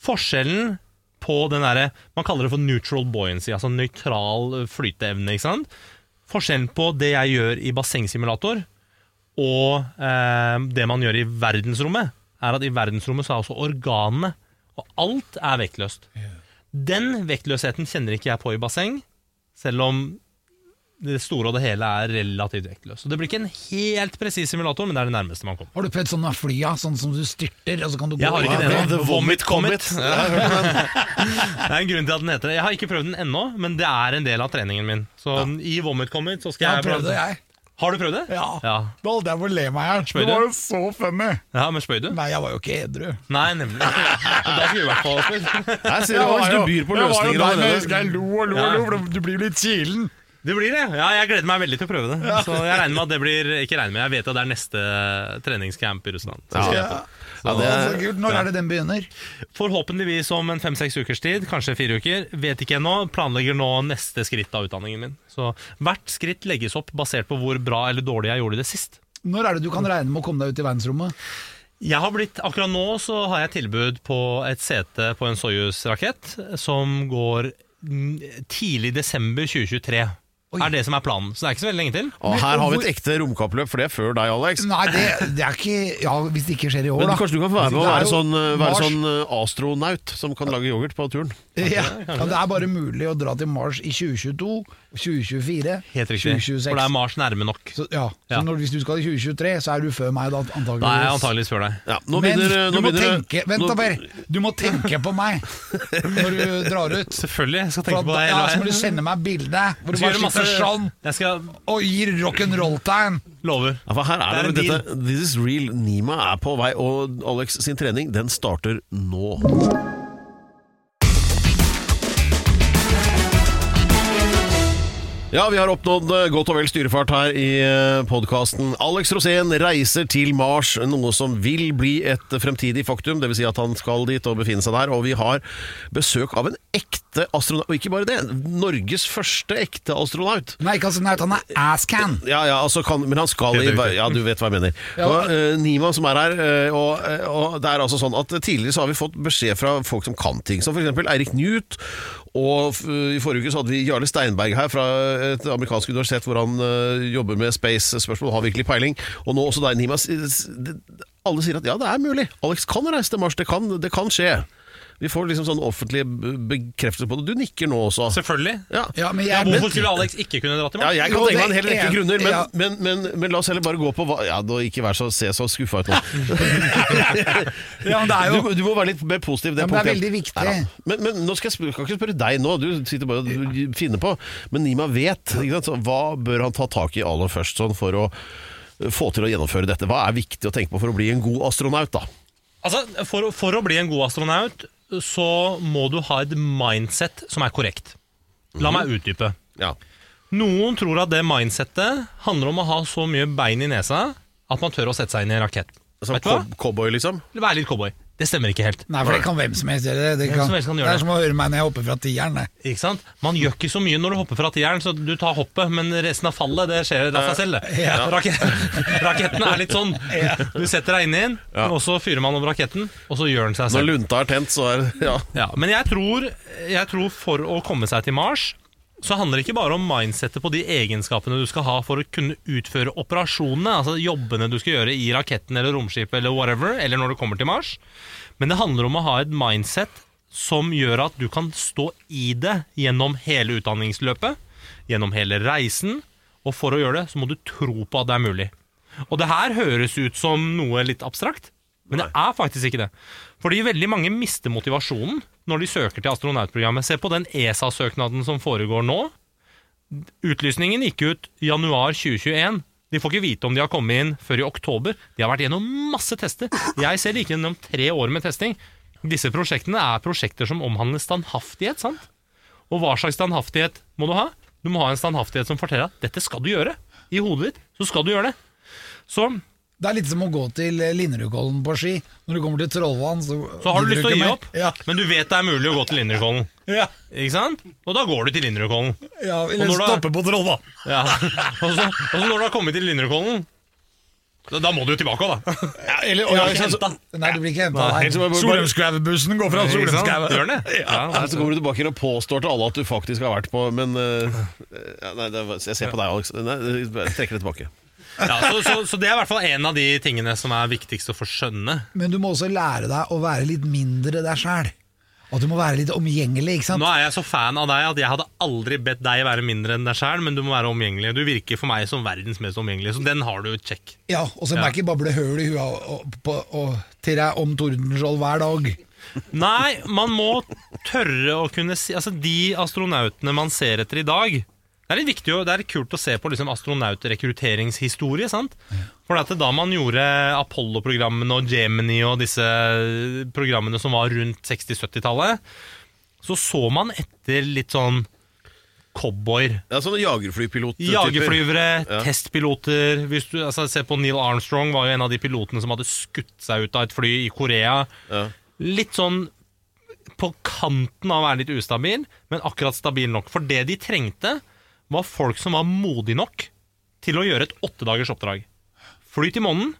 Forskjellen på den derre Man kaller det for neutral buoyancy, altså nøytral flyteevne. ikke sant? Forskjellen på det jeg gjør i bassengsimulator, og eh, det man gjør i verdensrommet, er at i verdensrommet så er også organene, og alt er vektløst. Den vektløsheten kjenner ikke jeg på i basseng, selv om det store og det hele er relativt vektløst. Så det blir ikke en helt presis simulator, men det er det nærmeste man kommer. Har du prøvd sånne flya, sånn som du styrter, og så kan du gå Jeg har ikke over? det ennå. The Vomit Comet. Ja. Det er en grunn til at den heter det. Jeg har ikke prøvd den ennå, men det er en del av treningen min. Så i Vomit Comet så skal Jeg jeg prøve det, jeg. Har du prøvd det? Ja. ja. Da holdt jeg på å le meg i hjel. Spøy Det du? var jo så funny. Ja, Men spøy du? Nei, jeg var jo ikke edru. Nei, nemlig. Da skulle vi i hvert fall spøyd. Her ser du Alex, du byr på løsninger allerede. Jeg lo og lo og lo, for du blir jo litt kilen. Det blir det. Ja, jeg gleder meg veldig til å prøve det. Så jeg regner med at det blir Ikke regner med, jeg vet at det er neste treningscamp i Russland. På. Ja, det er, Så kult. Når er det den begynner? Forhåpentligvis om en fem-seks ukers tid, kanskje fire uker. Vet ikke ennå. Planlegger nå neste skritt av utdanningen min. Så hvert skritt legges opp basert på hvor bra eller dårlig jeg gjorde det sist. Når er det du kan regne med å komme deg ut i verdensrommet? Jeg har blitt, Akkurat nå så har jeg tilbud på et sete på en Soyuz-rakett som går tidlig desember 2023. Er det som er planen. Så det er ikke så veldig lenge til. og her har vi et ekte romkappløp, for det er før deg, Alex. Nei, det, det er ikke Ja, hvis det ikke skjer i år, Men da. kanskje du kan være med og være sånn, uh, være sånn uh, astronaut som kan lage yoghurt på turen? Ja, ja, Det er bare mulig å dra til Mars i 2022, 2024, Helt riktig. 2026. For det er Mars nærme nok. Så, ja, så Ja. når, hvis du skal i 2023, så er du før meg, da, er jeg antakeligvis før deg. Ja, nå Men begynner, du nå må begynner tenke Vent da, Per. Du må tenke på meg når du drar ut. Selvfølgelig. Jeg skal tenke på deg ja, så må du sende meg bilde hvor du bare gjøre sånn Jeg skal og gir rock'n'roll-tegn. Lover. Ja, for her er det, Det er dette, This is real. Nima er på vei, og Alex sin trening den starter nå. Ja, vi har oppnådd eh, godt og vel styrefart her i podkasten. Alex Rosén reiser til Mars, noe som vil bli et fremtidig faktum. Dvs. Si at han skal dit og befinne seg der. Og vi har besøk av en ekte astronaut. Og ikke bare det, Norges første ekte astronaut. Nei, ikke astronaut, han er asscan. Ja, ja, altså kan, men han skal i Ja, du vet hva jeg mener. Ja. Og, uh, Nima som er her, eh, og, eh, og det er altså sånn at tidligere så har vi fått beskjed fra folk som kan ting, som f.eks. Eirik Newt. Og i forrige uke så hadde vi Jarle Steinberg her fra et amerikansk universitet hvor han eh, jobber med space-spørsmål, har virkelig peiling. Og nå også deg, Nima. Alle sier at ja, det er mulig. Alex kan reise til Mars, det kan, det kan skje. Vi får liksom sånn offentlig bekreftelse på det. Du nikker nå også. Selvfølgelig. Ja. Ja, men Ja, hvorfor skulle Alex ikke kunne dra til Ja, jeg kan Jo, tenke meg en hel rekke er- grunner, men, ja. men, men, men la oss heller bare gå på hva Ja, da ikke vær så, se så skuffa ut nå. ja, men det er jo Du, du må være litt mer positiv. Ja, men det er veldig viktig. Ja, Men, men nå skal jeg, spørre, kan ikke spørre deg nå, du sitter bare og finner på. Men Nima vet. Ikke sant? Så hva bør han ta tak i aller først sånn for å få til å gjennomføre dette? Hva er viktig å tenke på for å bli en god astronaut, da? Altså, for, for å bli en god astronaut så må du ha et mindset som er korrekt. La meg utdype. Ja. Noen tror at det mindsettet handler om å ha så mye bein i nesa at man tør å sette seg inn i en rakett. Som Vet du hva? cow- cowboy, liksom? Være litt cowboy. Det stemmer ikke helt. Nei, for det kan hvem som helst gjøre. Det, kan, som helst kan gjøre det er det. som å høre meg når jeg hopper fra tieren. Ikke sant? Man gjør ikke så mye når du hopper fra tieren, så du tar hoppet, men resten av fallet det skjer av seg selv. Ja. Raketten er litt sånn. Du setter deg inn i den, og så fyrer man over raketten, og så gjør den seg selv. Når lunta er tent, så er ja. Ja, men jeg tror, jeg tror for å komme seg til Mars så handler det ikke bare om mindsettet på de egenskapene du skal ha for å kunne utføre operasjonene, altså jobbene du skal gjøre i raketten eller romskipet eller whatever, eller når du kommer til Mars. Men det handler om å ha et mindset som gjør at du kan stå i det gjennom hele utdanningsløpet, gjennom hele reisen, og for å gjøre det så må du tro på at det er mulig. Og det her høres ut som noe litt abstrakt, men det er faktisk ikke det. Fordi veldig mange mister motivasjonen når de søker til astronautprogrammet. Se på den ESA-søknaden som foregår nå. Utlysningen gikk ut januar 2021. De får ikke vite om de har kommet inn før i oktober. De har vært gjennom masse tester. Jeg ser ikke gjennom tre år med testing. Disse prosjektene er prosjekter som omhandler standhaftighet. sant? Og hva slags standhaftighet må du ha? Du må ha en standhaftighet som forteller at dette skal du gjøre. I hodet ditt så skal du gjøre det. Så Det er litt som å gå til eh, Linderudkollen på ski. Når du kommer til Trollvann, så Så har du lyst til å gi opp. Ja. men du vet det er mulig å gå til Linderudkollen. Ja. Ikke sant? Og da går du til Linderudkollen. ja, eller når du er- stoppe på Trollvann. Ja. Og, så, og så når du har kommet til Linderudkollen, da, da må du jo tilbake òg, da. Ja, eller, Og ja, henta. Nei, du blir ikke henta Solheimskaubussen går fra den det? Ja, så kommer du tilbake og påstår til alle at du faktisk har vært på Men uh, ja, nei, det, Jeg ser på deg, Alex. Nei, jeg trekker det tilbake. Ja, så, så, så det er i hvert fall en av de tingene som er viktigst å få skjønne. Men du må også lære deg å være litt mindre deg sjæl. Og du må være litt omgjengelig, ikke sant? Nå er jeg så fan av deg at jeg hadde aldri bedt deg være mindre enn deg sjæl, men du må være omgjengelig. Du virker for meg som verdens mest omgjengelige, så den har du check. Ja, Og så må Ja. ikke bable høl i huet og, og, og, til deg om Tordenskjold hver dag. Nei, man må tørre å kunne si Altså, de astronautene man ser etter i dag Det Det er litt viktig det er kult å se på liksom astronautrekrutteringshistorie. sant? For at da man gjorde Apollo-programmene og Gemini og disse programmene som var rundt 60-70-tallet, så så man etter litt sånn cowboyer. Ja, sånne jagerflypiloter. Jagerflyvere, Ja. testpiloter hvis du, altså, Se på Neil Armstrong, var jo en av de pilotene som hadde skutt seg ut av et fly i Korea. Ja. Litt sånn på kanten av å være litt ustabil, men akkurat stabil nok. For det de trengte, var folk som var modige nok til å gjøre et åttedagers oppdrag. Fly til månen,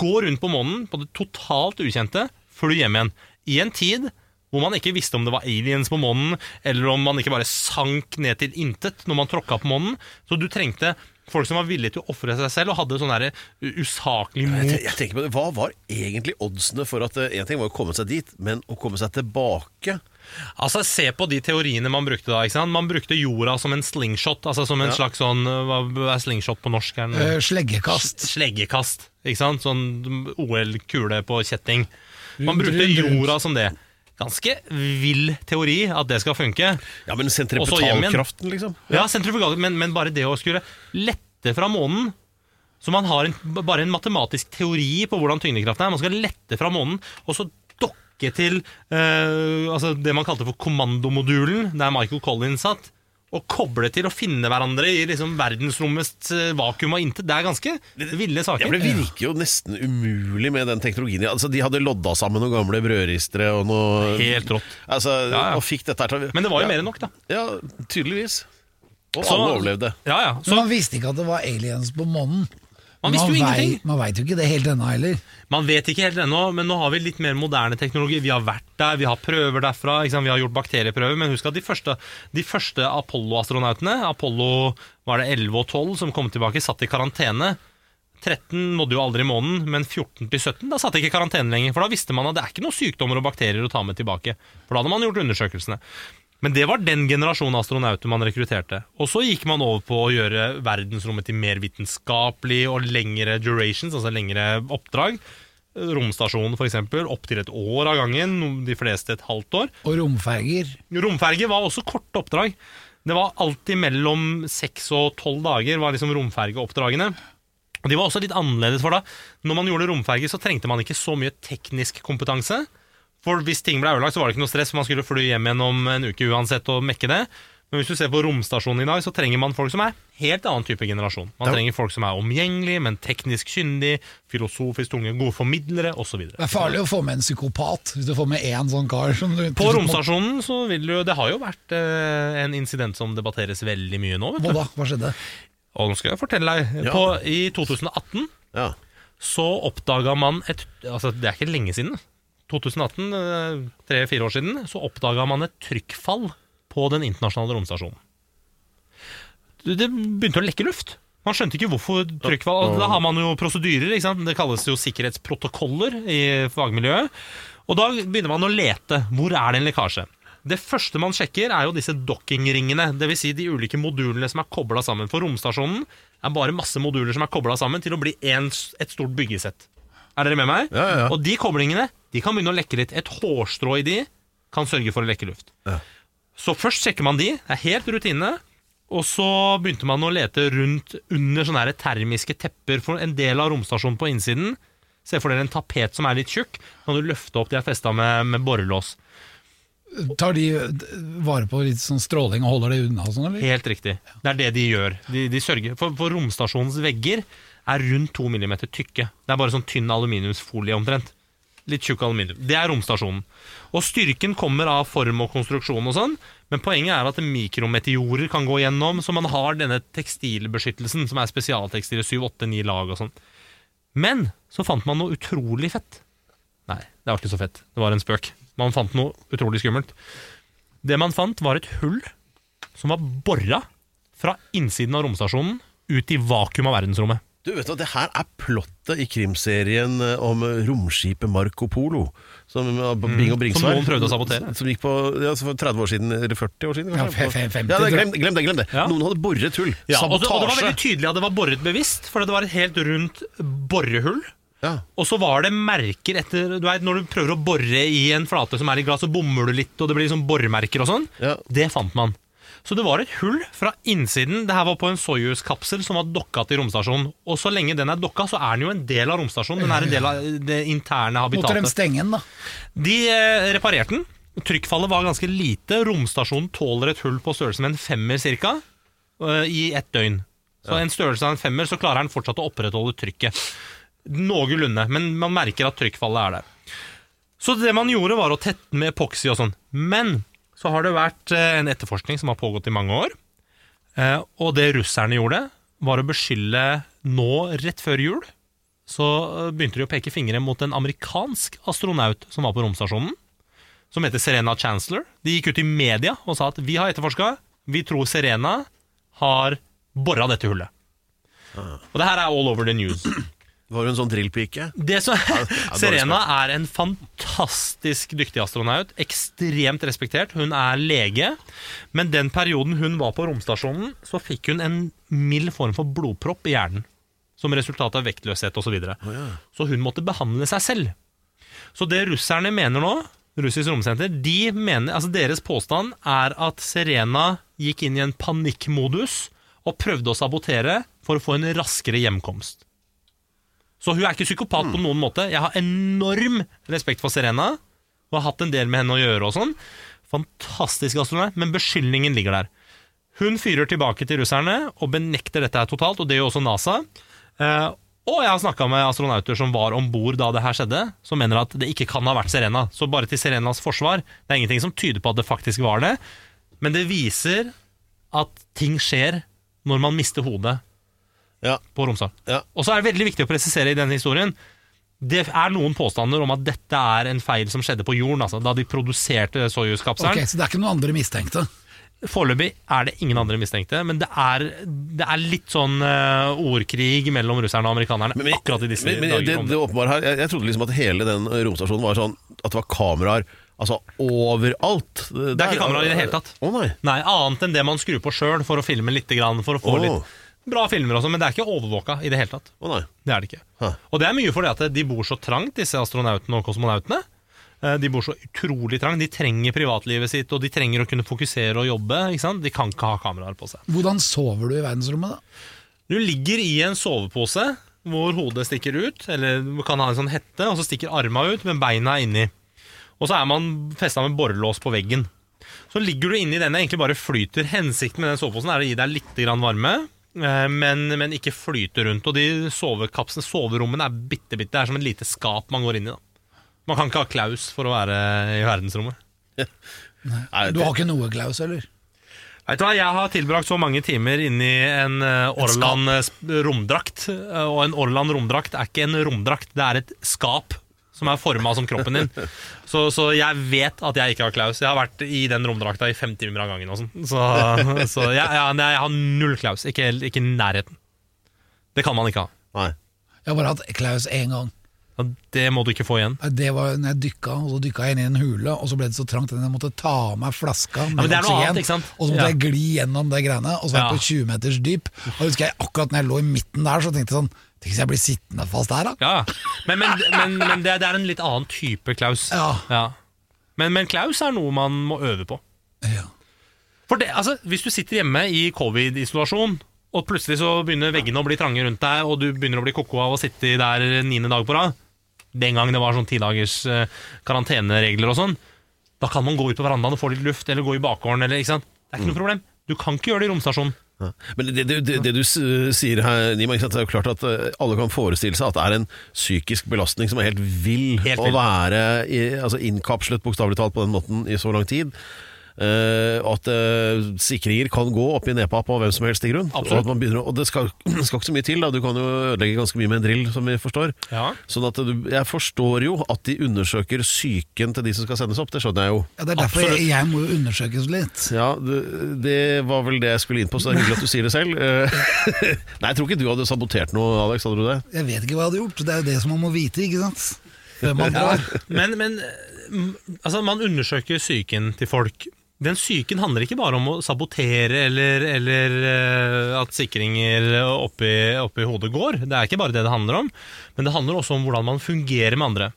gå rundt på månen på det totalt ukjente, fly hjem igjen. I en tid hvor man ikke visste om det var aliens på månen, eller om man ikke bare sank ned til intet når man tråkka på månen. Så du trengte folk som var villige til å ofre seg selv, og hadde sånn derre usaklig Jeg, mot. jeg tenker på det, Hva var egentlig oddsene for at eh, En ting var å komme seg dit, men å komme seg tilbake Altså, Se på de teoriene man brukte da. ikke sant? Man brukte jorda som en slingshot. Altså som en Ja. slags sånn Hva er slingshot på norsk? Er uh? Eh, Sleggekast. Sleggekast. Ikke sant? Sånn OL-kule på kjetting. Man brukte jorda som det. Ganske vill teori at det skal funke. Ja, men sentripetalkraften, liksom. Ja, ja men, men bare det å skulle lette fra månen Så man har en, bare en matematisk teori på hvordan tyngdekraften er. Man skal lette fra månen, og så dokke til eh, altså det man kalte for kommandomodulen, der Michael Collins satt. Og koble til å finne hverandre i liksom verdensrommets eh, vakuum og intet. Det er ganske ville saker. Ja, Det virker jo nesten umulig med den teknologien. Altså, De hadde lodda sammen noen gamle brødristere og noe Helt rått. Altså, Ja, ja. Og fikk dette her til Men det var jo ja, mer enn nok, da. Ja, tydeligvis. Og Så- alle overlevde. Ja, ja. Men man visste ikke at det var aliens på månen. Man visste jo vei- ingenting. Man veit jo ikke det helt ennå heller. Man vet ikke helt ennå, men nå har vi litt mer moderne teknologi. Vi har vært der, vi har prøver derfra. Vi har gjort bakterieprøver. Men husk at de første, de første Apollo-astronautene, Apollo var det 11 og 12 som kom tilbake, satt i karantene. 13 nådde jo aldri månen, men 14 til 17 da satt ikke i karantene lenger. For da visste man at det er ikke noen sykdommer og bakterier å ta med tilbake. For da hadde man gjort undersøkelsene. Men det var den generasjonen astronauter man rekrutterte. Og så gikk man over på å gjøre verdensrommet til mer vitenskapelig og lengre durations, altså lengre oppdrag. Romstasjonen f.eks. opptil et år av gangen, de fleste et halvt år. Og romferger. Romferger var også korte oppdrag. Det var alltid mellom seks og tolv dager var liksom romfergeoppdragene. Og De var også litt annerledes, for da Når man gjorde romferger, så trengte man ikke så mye teknisk kompetanse. For hvis ting ble ødelagt, så var det ikke noe stress, for man skulle fly hjem igjen om en uke uansett og mekke det. Men hvis du ser på romstasjonen i dag, så trenger man folk som er helt annen type generasjon. Man Ja. trenger folk som er omgjengelige, men teknisk kyndige, filosofisk tunge, gode formidlere osv. Det er farlig å få med en psykopat hvis du får med én sånn kar. Som du, På romstasjonen så vil du Det har jo vært eh, en incident som debatteres veldig mye nå. Vet Hva du. da? Hva skjedde? Og nå skal jeg fortelle deg. Ja. På, I 2018 Ja. så oppdaga man et Altså, det er ikke lenge siden. 2018, eh, tre-fire år siden, så oppdaga man et trykkfall på den internasjonale romstasjonen. Det begynte å lekke luft. Man skjønte ikke hvorfor trykkfall Da har man jo prosedyrer. Det kalles jo sikkerhetsprotokoller i fagmiljøet. Og da begynner man å lete. Hvor er det en lekkasje? Det første man sjekker, er jo disse dockingringene. Dvs. Si de ulike modulene som er kobla sammen. For romstasjonen er bare masse moduler som er kobla sammen til å bli en, et stort byggesett. Er dere med meg? Ja, ja. Og de koblingene de kan begynne å lekke litt. Et hårstrå i de kan sørge for å lekke luft. Ja. Så først sjekker man de, det er helt rutine. Og så begynte man å lete rundt under sånne her termiske tepper for en del av romstasjonen på innsiden. Se for dere en tapet som er litt tjukk. Kan du løfte opp de er festa med, med borrelås. Tar de vare på litt sånn stråling og holder det unna sånn, eller? Helt riktig. Det er det de gjør. De, de sørger for, for romstasjonens vegger er rundt to millimeter tykke. Det er bare sånn tynn aluminiumsfolie omtrent. Litt tjukk aluminium. Det er romstasjonen. Og styrken kommer av form og konstruksjon og sånn, men poenget er at mikrometeorer kan gå gjennom, så man har denne tekstilbeskyttelsen, som er spesialtekstiler, 7-8-9 lag og sånn. Men så fant man noe utrolig fett. Nei, det var ikke så fett. Det var en spøk. Man fant noe utrolig skummelt. Det man fant, var et hull som var bora fra innsiden av romstasjonen ut i vakuum av verdensrommet. Du vet at Det her er plottet i krimserien eh, om romskipet Marco Polo. Som eh, Bing og Bringsvær. Mm. Som noen prøvde å sabotere. Som gikk på ja, for 30 år siden, eller 40 år siden? Ja, kanskje? fe- fe- 50, ja, det, glem, glem det! glem det Ja. Noen hadde boret hull. Ja, og, det, og det var veldig tydelig at det var boret bevisst, for det var et helt rundt borehull. Ja. Og så var det merker etter du vet, Når du prøver å bore i en flate som er i glass, så bommer du litt, og det blir liksom boremerker og sånn. Ja. Det fant man. Så det var et hull fra innsiden. Det her var på en Soyuz-kapsel som var dokka til romstasjonen. Og så lenge den er dokka, så er den jo en del av romstasjonen. Den er en del av det interne Måtte de habitatet. stenge den, da? De eh, reparerte den. Trykkfallet var ganske lite. Romstasjonen tåler et hull på størrelse med en femmer cirka, eh, i ett døgn. Så en størrelse av en femmer, så klarer den fortsatt å opprettholde trykket. Noenlunde, men man merker at trykkfallet er der. Så det man gjorde, var å tette med epoxy og sånn. Men så har det vært eh, en etterforskning som har pågått i mange år. Eh, Og det russerne gjorde, var å beskylde nå, rett før jul, så eh, begynte de å peke fingre mot en amerikansk astronaut som var på romstasjonen, som heter Serena Chancellor. De gikk ut i media og sa at vi har etterforska, vi tror Serena har bora dette hullet. Og det her er all over the news. Var hun sånn drillpike? Det som, Serena er en fantastisk dyktig astronaut. Ekstremt respektert. Hun er lege. Men den perioden hun var på romstasjonen, så fikk hun en mild form for blodpropp i hjernen. Som resultat av vektløshet osv. Så, videre. så hun måtte behandle seg selv. Så det russerne mener nå, russisk romsenter, de mener, altså deres påstand er at Serena gikk inn i en panikkmodus og prøvde å sabotere for å få en raskere hjemkomst. Så hun er ikke psykopat på noen måte. Jeg har enorm respekt for Serena. Og har hatt en del med henne å gjøre og sånn. Fantastisk astronaut, men beskyldningen ligger der. Hun fyrer tilbake til russerne og benekter dette her totalt, og det gjør også NASA. Eh, og jeg har snakka med astronauter som var om bord da det her skjedde, som mener at det ikke kan ha vært Serena. Så bare til Serenas forsvar, det er ingenting som tyder på at det faktisk var det. Men det viser at ting skjer når man mister hodet Ja. på Romsdal. Ja. Og så er det veldig viktig å presisere i denne historien Det er noen påstander om at dette er en feil som skjedde på jorden, altså, da de produserte Soyuz-kapselen. Ok, Så det er ikke noen andre mistenkte? Foreløpig er det ingen andre mistenkte, men det er, det er litt sånn uh, ordkrig mellom russerne og amerikanerne Men- men- akkurat i disse men, men, dager. det, det, det åpenbare her, jeg, jeg trodde liksom at hele den romstasjonen var sånn At det var kameraer altså, overalt. Det er ikke kameraer i det hele tatt. Å nei. Nei, Annet enn det man skrur på sjøl for å filme litt, for å få oh. litt bra filmer og sånn, men det er ikke overvåka i det hele tatt. Å nei. Det er det ikke. Hæ. Og det er mye fordi at de bor så trangt, disse astronautene og kosmonautene. Eh, De bor så utrolig trangt. De trenger privatlivet sitt, og de trenger å kunne fokusere og jobbe. Ikke sant? De kan ikke ha kameraer på seg. Hvordan sover du i verdensrommet, da? Du ligger i en sovepose hvor hodet stikker ut, eller du kan ha en sånn hette, og så stikker arma ut, men beina er inni. Og så er man festa med borrelås på veggen. Så ligger du inni denne, egentlig bare flyter. Hensikten med den soveposen er å gi deg litt varme, men, men ikke flyte rundt. Og de sovekapslene, soverommene er bitte, bitte. Det er som et lite skap man går inn i. da. Man kan ikke ha Klaus for å være i verdensrommet. Nei, Du har ikke noe, Klaus, eller? Vet du hva, Jeg har tilbrakt så mange timer inni en eh, Orland eh, romdrakt. eh, Og en Orland romdrakt er ikke en romdrakt, det er et skap som er forma som kroppen din. Så, så jeg vet at jeg ikke har Klaus. Jeg har vært i den romdrakta i fem timer av gangen. Og sånn. så så jeg, jeg, jeg har null Klaus. Ikke, ikke i nærheten. Det kan man ikke ha. Nei. Jeg har bare hatt Klaus én gang. Ja, Det må du ikke få igjen. Det var når jeg dykka, og så dykka jeg inn i en hule, og så ble det så trangt at jeg måtte ta av meg flaska med men det noe oksygen. annet? Og så måtte Ja. jeg gli gjennom det greiene, og så var jeg Ja. på 20 meters dyp. Og husker jeg akkurat når jeg lå i midten der, så tenkte jeg sånn Tenk hvis jeg blir sittende fast her, da. Ja, Men, men, men, men det, det er en litt annen type Klaus. Ja. Men, men Klaus er noe man må øve på. Ja. For det, altså, Hvis du sitter hjemme i covid-isolasjon, og plutselig så begynner veggene å bli trange rundt deg, og du begynner å bli koko av å sitte der niende dag på rad Den gang det var sånn tidagers uh, karanteneregler og sånn, da kan man gå ut på verandaen og få litt luft, eller gå i bakgården, eller. Det er ikke noe problem. Du kan ikke gjøre det i romstasjonen. Ja. Men det, det, det, det du sier her, Nima, det er jo klart at eh, alle kan forestille seg at det er en psykisk belastning som er helt vill Helt å være i, altså innkapslet bokstavelig talt på den måten i så lang tid. Eh, og at uh, sikringer kan gå opp i nepa på hvem som helst i grunn. Og, Absolutt. at man begynner, og det skal, skal ikke så mye til, da. du kan jo ødelegge ganske mye med en drill, som vi forstår. Ja. Sånn at du, Jeg forstår jo at de undersøker psyken til de som skal sendes opp, det skjønner jeg jo. Ja, Det er derfor jeg, jeg må jo undersøkes litt. Ja, det, det var vel det jeg skulle inn på, så det er hyggelig at du sier det selv. Eh, Nei, jeg tror ikke du hadde sabotert noe, Alex. Hadde du det? Jeg vet ikke hva jeg hadde gjort. Det er jo det som man må vite, ikke sant? Før man drar. Men, men altså, man undersøker psyken til folk. Den psyken handler ikke bare om å sabotere eller, eller eh, at sikringer oppi, oppi hodet går. Det er ikke bare det det handler om. Men det handler også om hvordan man fungerer med andre.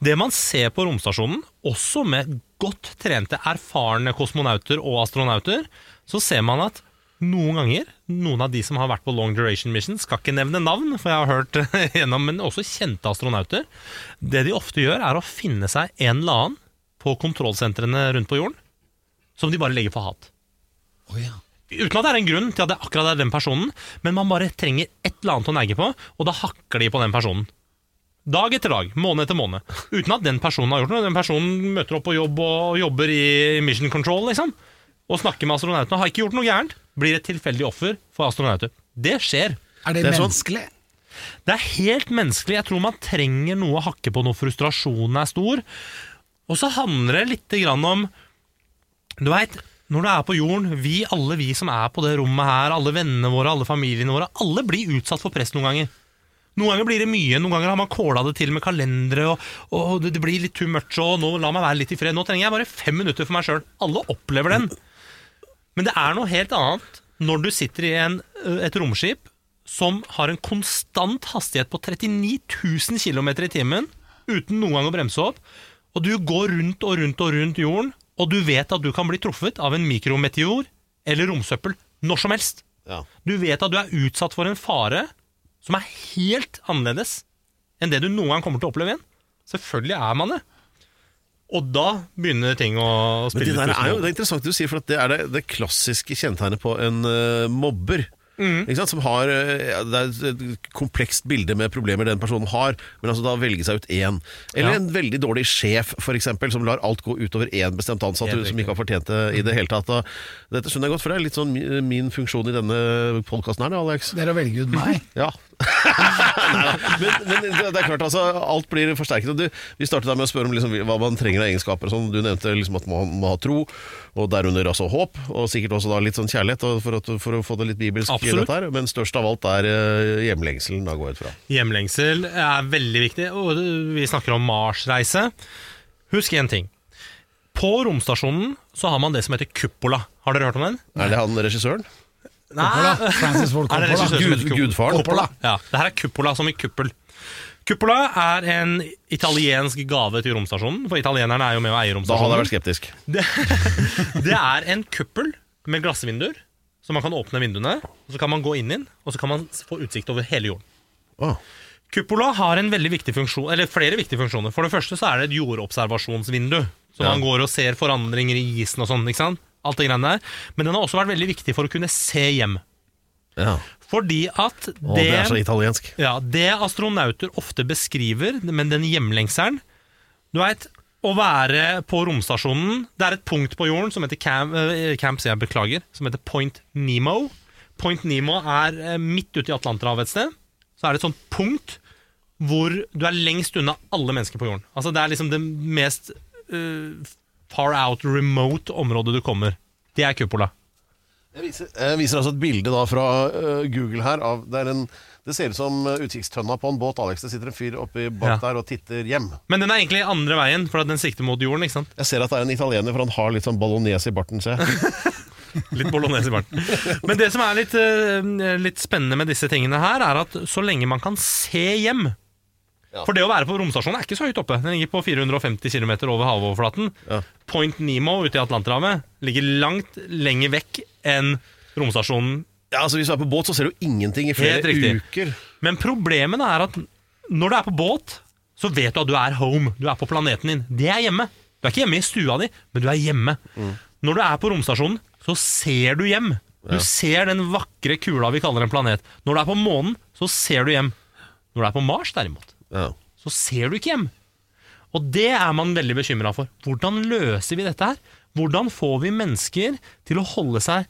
Det man ser på romstasjonen, også med godt trente, erfarne kosmonauter og astronauter, så ser man at noen ganger, noen av de som har vært på long duration mission, skal ikke nevne navn, for jeg har hørt gjennom, men også kjente astronauter, det de ofte gjør, er å finne seg en eller annen på kontrollsentrene rundt på jorden, som de bare legger for hat. Oh, ja. Uten at det er en grunn til at det akkurat er den personen, men man bare trenger et eller annet å negge på, og da hakker de på den personen. Dag etter dag, måned etter måned. Uten at den personen har gjort noe. Den personen møter opp på jobb og jobber i Mission Control, liksom. Og snakker med astronautene. Har ikke gjort noe gærent. Blir et tilfeldig offer for astronauter. Det skjer. Er det, Det er sånn- menneskelig? Det er helt menneskelig. Jeg tror man trenger noe å hakke på når frustrasjonen er stor. Og så handler det litt grann om Du veit, når du er på jorden, vi alle vi som er på det rommet her, alle vennene våre, alle familiene våre, alle blir utsatt for press noen ganger. Noen ganger blir det mye, noen ganger har man kåla det til med kalendere, og, og det, blir litt too much, og nå la meg være litt i fred. Nå trenger jeg bare fem minutter for meg sjøl. Alle opplever den. Men det er noe helt annet når du sitter i en, et romskip som har en konstant hastighet på 39 000 km i timen, uten noen gang å bremse opp, og du går rundt og rundt og rundt jorden, og du vet at du kan bli truffet av en mikrometeor eller romsøppel når som helst. Ja. Du vet at du er utsatt for en fare som er helt annerledes enn det du noen gang kommer til å oppleve igjen. Selvfølgelig er man det. Og da begynner ting å spille spille det, ut. er jo, det er interessant du sier, for det er det, det klassiske kjennetegnet på en uh, mobber. Ikke sant? Som har, eh, ja, det er et komplekst bilde med problemer den personen har, men altså da velge seg ut én. Eller Ja. en veldig dårlig sjef, for eksempel, som lar alt gå utover én bestemt ansatt som ikke har fortjent det i det hele tatt. Og dette skjønner jeg godt, for det er litt sånn min funksjon i denne podkasten her, Alex. Det er å velge ut meg. Ja. Men, men det er klart, altså, alt blir forsterket. Du, vi startet med å spørre om liksom, hva man trenger av egenskaper. Sånn. Du nevnte liksom, at man må ha tro, og derunder altså håp. Og sikkert også da litt sånn kjærlighet, for, at, for å få det litt bibelsk. her. Men størst av alt er uh, hjemlengselen, da går jeg ut fra. Hjemlengsel er veldig viktig, og vi snakker om Mars-reise. Husk én ting. På romstasjonen så har man det som heter cupola. Har dere hørt om den? Er det han regissøren? Coppola. Francis Ford Er det Coppola. regissør som heter Gud-? Gudfaren? Coppola. Ja, det her er cupola som i kuppel. Cupola er en italiensk gave til romstasjonen, for italienerne er jo med å eie Da hadde jeg vært skeptisk. Det, det er en kuppel med glassvinduer, så man kan åpne vinduene, og så kan man gå inn inn, og så kan man få utsikt over hele jorden. Åh. Cupola har en veldig viktig funksjon, eller flere viktige funksjoner. For det første så er det et jordobservasjonsvindu, så Ja. man går og ser forandringer i isen og sånn. ikke sant? Alt det greiene der. Men den har også vært veldig viktig for å kunne se hjem. Ja. Fordi at Å, det er så italiensk. ja, det astronauter ofte beskriver, men den hjemlengselen Du veit, å være på romstasjonen Det er et punkt på jorden som heter Camp, eh, camp jeg beklager, som heter Point Nemo. Point Nemo er eh, midt ute i Atlanterhavet et sted. Så er det et sånt punkt hvor du er lengst unna alle mennesker på jorden. Altså Det er liksom det mest eh, far out, remote området du kommer. Det er cupola. Jeg viser, jeg viser altså et bilde da fra uh, Google her. Av, det, en, det ser ut som øh, utkikkstønna på en båt. Alex, Det sitter en fyr oppi bak Ja. der og titter hjem. Men den er egentlig andre veien, for den sikter mot jorden. ikke sant? Jeg ser at det er en italiener, for han har litt sånn bolognese i barten. ser jeg. Litt bolognese i barten. Men det som er litt, eh, litt spennende med disse tingene her, er at så lenge man kan se hjem Ja. For det å være på romstasjonen er ikke så høyt oppe. Den ligger på 450 km over havoverflaten. Ja. Point Nemo ute i Atlanterhavet ligger langt lenger vekk enn romstasjonen. Ja, altså Hvis du er på båt, så ser du ingenting i flere uker. Men problemet er at når du er på båt, så vet du at du er home. Du er på planeten din. Det er hjemme. Du er ikke hjemme i stua di, men du er hjemme. Når du er på romstasjonen, så ser du hjem. Du ser den vakre kula vi kaller en planet. Når du er på månen, så ser du hjem. Når du er på Mars, derimot, Ja. så ser du ikke hjem. Og det er man veldig bekymra for. Hvordan løser vi dette her? Hvordan får vi mennesker til å holde seg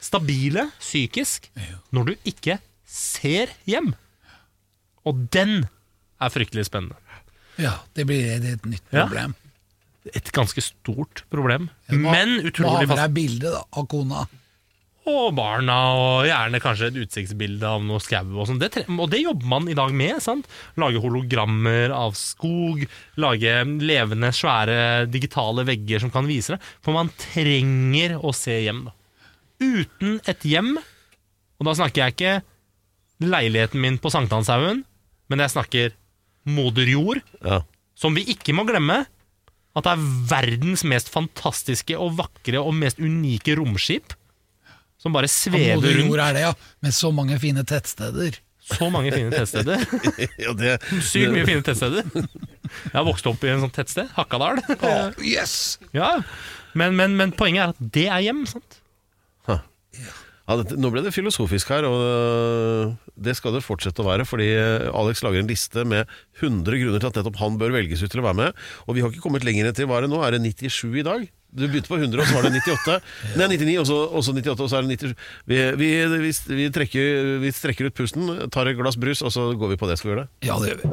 stabile psykisk når du ikke ser hjem? Og den er fryktelig spennende. Ja, det blir et, nytt nytt Ja. problem. Et ganske stort problem, må- men Må ha utrolig med fast. deg bilde av kona. Og barna, og gjerne kanskje et utsiktsbilde av noe skau og sånn. Det, og det jobber man i dag med. sant? Lage hologrammer av skog, lage levende, svære digitale vegger som kan vise det. For man trenger å se hjem, da. Uten et hjem, og da snakker jeg ikke leiligheten min på Sankthanshaugen, men jeg snakker moder jord, Ja. som vi ikke må glemme at det er verdens mest fantastiske og vakre og mest unike romskip som bare svever rundt. Hvor er det, ja. Med så mange fine tettsteder. så mange fine tettsteder. Ja, det, Sykt mye fine tettsteder. Jeg har vokst opp i en sånn tettsted, Hakadal. yes! Ja. Men, men, men poenget er at det er hjem. sant? Ja, det, nå ble det filosofisk her, og øh, det skal det fortsette å være. Fordi øh, Alex lager en liste med 100 grunner til at nettopp han bør velges ut til å være med. Og vi har ikke kommet lenger enn til hva er det nå? Er det 97 i dag? Du begynte på 100, og så var det 98. Nei, 99, og så, og så 98, og så er det 97. Vi, vi, vi, vi, trekker, vi strekker ut pusten, tar et glass brus, og så går vi på det. Skal vi gjøre det? Ja, det gjør vi.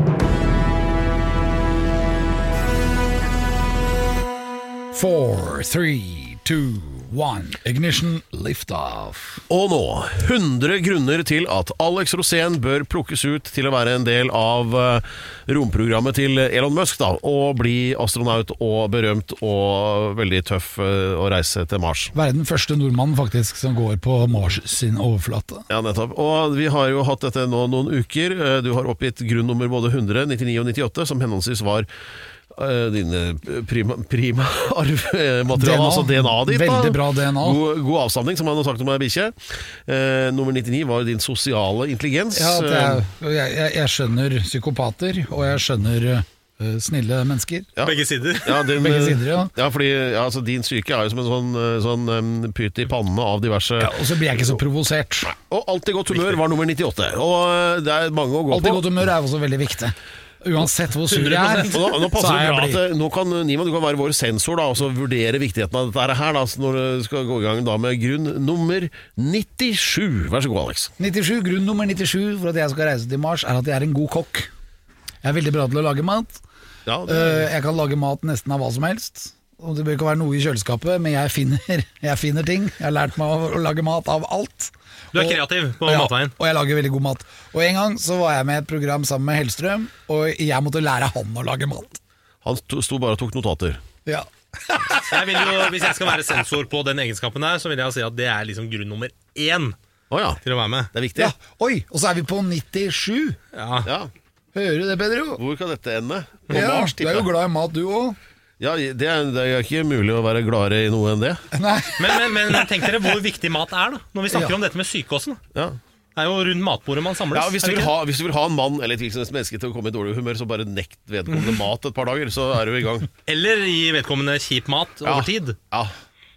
Four, three, two, one. Ignition, lift off. Og nå 100 grunner til at Alex Rosén bør plukkes ut til å være en del av eh, romprogrammet til Elon Musk, da, og bli astronaut og berømt og veldig tøff eh, å reise til Mars. Være den første nordmannen faktisk som går på Mars sin overflate. Ja, nettopp. Og vi har jo hatt dette nå noen uker. Eh, Du har oppgitt grunnnummer både 100, 99 og 98, som henholdsvis var eh, dine prima, prima arvemateriale, DNA. altså DNA-et ditt. Veldig bra DNA. God, god avstamning, som han har sagt om ei bikkje. Eh, nummer 99 var din sosiale intelligens. Ja, Eh, jeg, jeg, jeg, skjønner psykopater, og jeg skjønner snille mennesker. Ja. Begge sider. Ja, din, Begge sider, ja. Ja, fordi ja, altså, din syke er jo som en sånn, sånn um, pytt i pannen av diverse Ja, og så blir jeg ikke så provosert. Og alltid godt humør var nummer 98. Og det er mange å gå Alltid på. godt humør er også veldig viktig. Uansett hvor sur jeg er, Og nå, nå så passer er det jeg bra at eh, nå kan Nima du kan være vår sensor da, og så vurdere viktigheten av dette her da, så når du skal gå i gang da med grunn nummer 97. Vær så god, Alex. 97, Grunn nummer 97 for at jeg skal reise til Mars, er at jeg er en god kokk. Jeg er veldig bra til å lage mat. Ja, det, Eh, Jeg kan lage mat nesten av hva som helst. Og Det bør ikke være noe i kjøleskapet, men jeg finner, jeg finner ting. Jeg har lært meg å, å lage mat av alt. Du er Og- kreativ på ja, matveien. Og jeg lager veldig god mat. Og En gang så var jeg med i et program sammen med Hellstrøm, og jeg måtte lære han å lage mat. han sto sto bare og tok notater. Ja. Jeg vil jo, hvis jeg skal være sensor på den egenskapen der, så vil jeg si at det er liksom grunn nummer én oh, ja, til å være med. det er viktig. ja. Oi, og så er vi på 97. Ja. Ja. Hører du det, Pedro? Hvor kan dette ende? På Ja, Mars, du er jo glad i mat, du òg. Ja, det er, det er ikke mulig å være gladere i noe enn det. Nei. Men, men, men tenk dere hvor viktig mat er, da når vi snakker Ja. om dette med sykehåsen Ja. Det er jo rundt matbordet man samles. Ja, hvis, du vil ha, hvis du vil ha en mann eller et hvilket menneske til å komme i dårlig humør, så bare nekt vedkommende mat et par dager, så er du i gang. Eller gi vedkommende kjip mat Ja. over tid. Ja,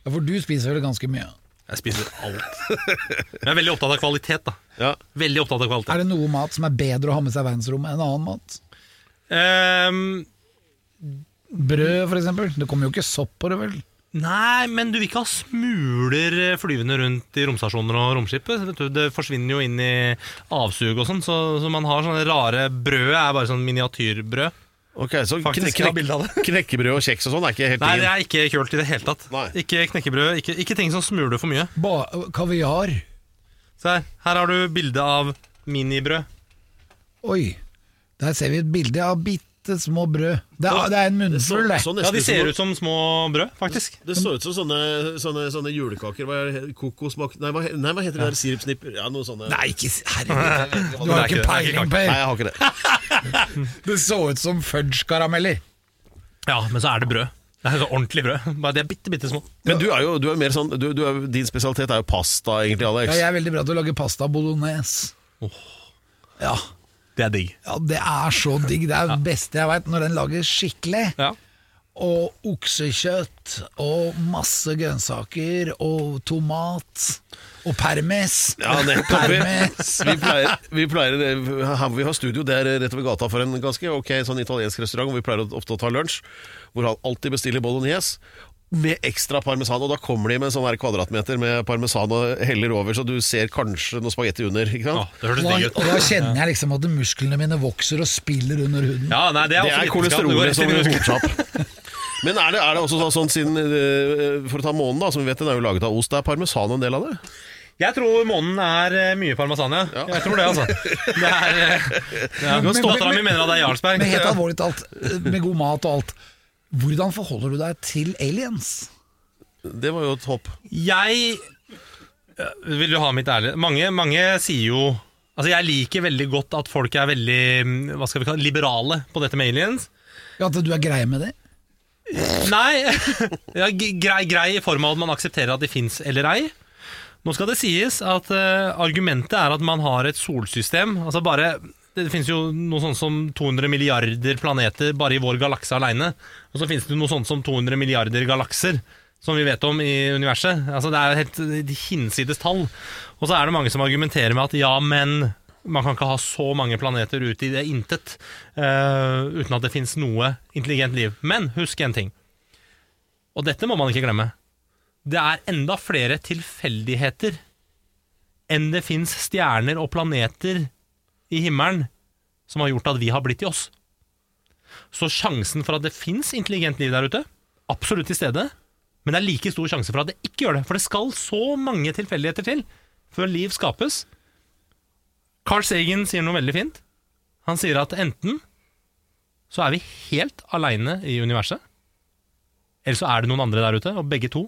Ja, For du spiser vel ganske mye. Jeg spiser alt. Jeg er veldig opptatt av kvalitet. da ja. Veldig opptatt av kvalitet. Er det noe mat som er bedre å ha med seg i verdensrommet enn annen mat? Ehm, Brød, eksempel. Det kommer jo ikke sopp på det, vel? nei, men du vil ikke ha smuler flyvende rundt i romstasjoner og romskipet. Det forsvinner jo inn i avsug og sånn, så, så man har sånne rare brød. er bare sånn miniatyrbrød. Ok, så Faktisk, knek- det. knekkebrød og kjeks og sånn er ikke helt Nei, det er ikke kult i det hele tatt. Nei. Ikke knekkebrød, ikke, ikke ting som smuler for mye. Ba kaviar. Se her, her har du bilde av minibrød. Oi, der ser vi et bilde av bitte små brød. Det er, det er en munnfull, det. Så Ja, De ser ut som små brød, faktisk. Det så ut som sånne, sånne, sånne julekaker. Hva er det? Kokosmak... Nei, hva, nei, hva heter det der? Sirupsnipper? Ja, noe sånne Nei, ikke herregud. Du har ikke- peiling, er peiling, Nei, jeg har ikke det. Det så ut som fudge-karameller. Ja, men så er det brød. Det er så ordentlig brød. Bare de er bitte, bitte små. Men du er jo du er mer sånn du, du er, Din spesialitet er jo pasta, egentlig, Alex. Ja, jeg er veldig bra til å lage pasta bolognese. Ja, Det er digg. ja, det er så digg. Det er det beste jeg veit, når den lages skikkelig. Ja. Og oksekjøtt, og masse grønnsaker, og tomat, og permes. Ja, nettopp. Vi, Permes. vi pleier, vi pleier Her hvor vi har studio, det er rett over gata for en ganske ok sånn italiensk restaurant, hvor vi pleier ofte å ta lunsj. Hvor han alltid bestiller bolognese. Med ekstra parmesan, og da kommer de med en sånn kvadratmeter med parmesan og heller over, så du ser kanskje noe spagetti under. ikke sant? Ja, det hørtes Og da, digg ut. og da kjenner jeg liksom at musklene mine vokser og spiller under huden. Ja, nei, det er, Det er kolesterolet rett som i hoper. Men er det, er det også sånn, sånn siden eh, For å ta månen, da, som vi vet den er jo laget av ost, er parmesan en del av det? Jeg tror månen er eh, mye parmesan, ja. Ja. Jeg tror det, altså. Det er, eh, ja. Men- Dattera mi mener at det er Jarlsberg. Men helt alvorlig talt, med god mat og alt, hvordan forholder du deg til aliens? Det var jo et håp. Jeg Vil du ha mitt ærlige Mange, mange sier jo Altså Jeg liker veldig godt at folk er veldig Hva skal vi kalle liberale på dette med aliens. Ja, At du er grei med det? Nei, ja, grei, grei i form av at man aksepterer at de fins eller ei. Nå skal det sies at uh, argumentet er at man har et solsystem. Altså bare, det finnes jo noe sånt som 200 milliarder planeter bare i vår galakse aleine. Og så finnes det noe sånt som 200 milliarder galakser, som vi vet om i universet. Altså Det er et hinsides tall. Og så er det mange som argumenterer med at ja, men man kan ikke ha så mange planeter ut i det intet uh, uten at det finnes noe intelligent liv. Men husk en ting, og dette må man ikke glemme. Det er enda flere tilfeldigheter enn det fins stjerner og planeter i himmelen som har gjort at vi har blitt i oss. Så sjansen for at det fins intelligent liv der ute, absolutt til stede. Men det er like stor sjanse for at det ikke gjør det. For det skal så mange tilfeldigheter til før liv skapes. Carl Sagan sier noe veldig fint. Han sier at enten så er vi helt aleine i universet, eller så er det noen andre der ute, og begge to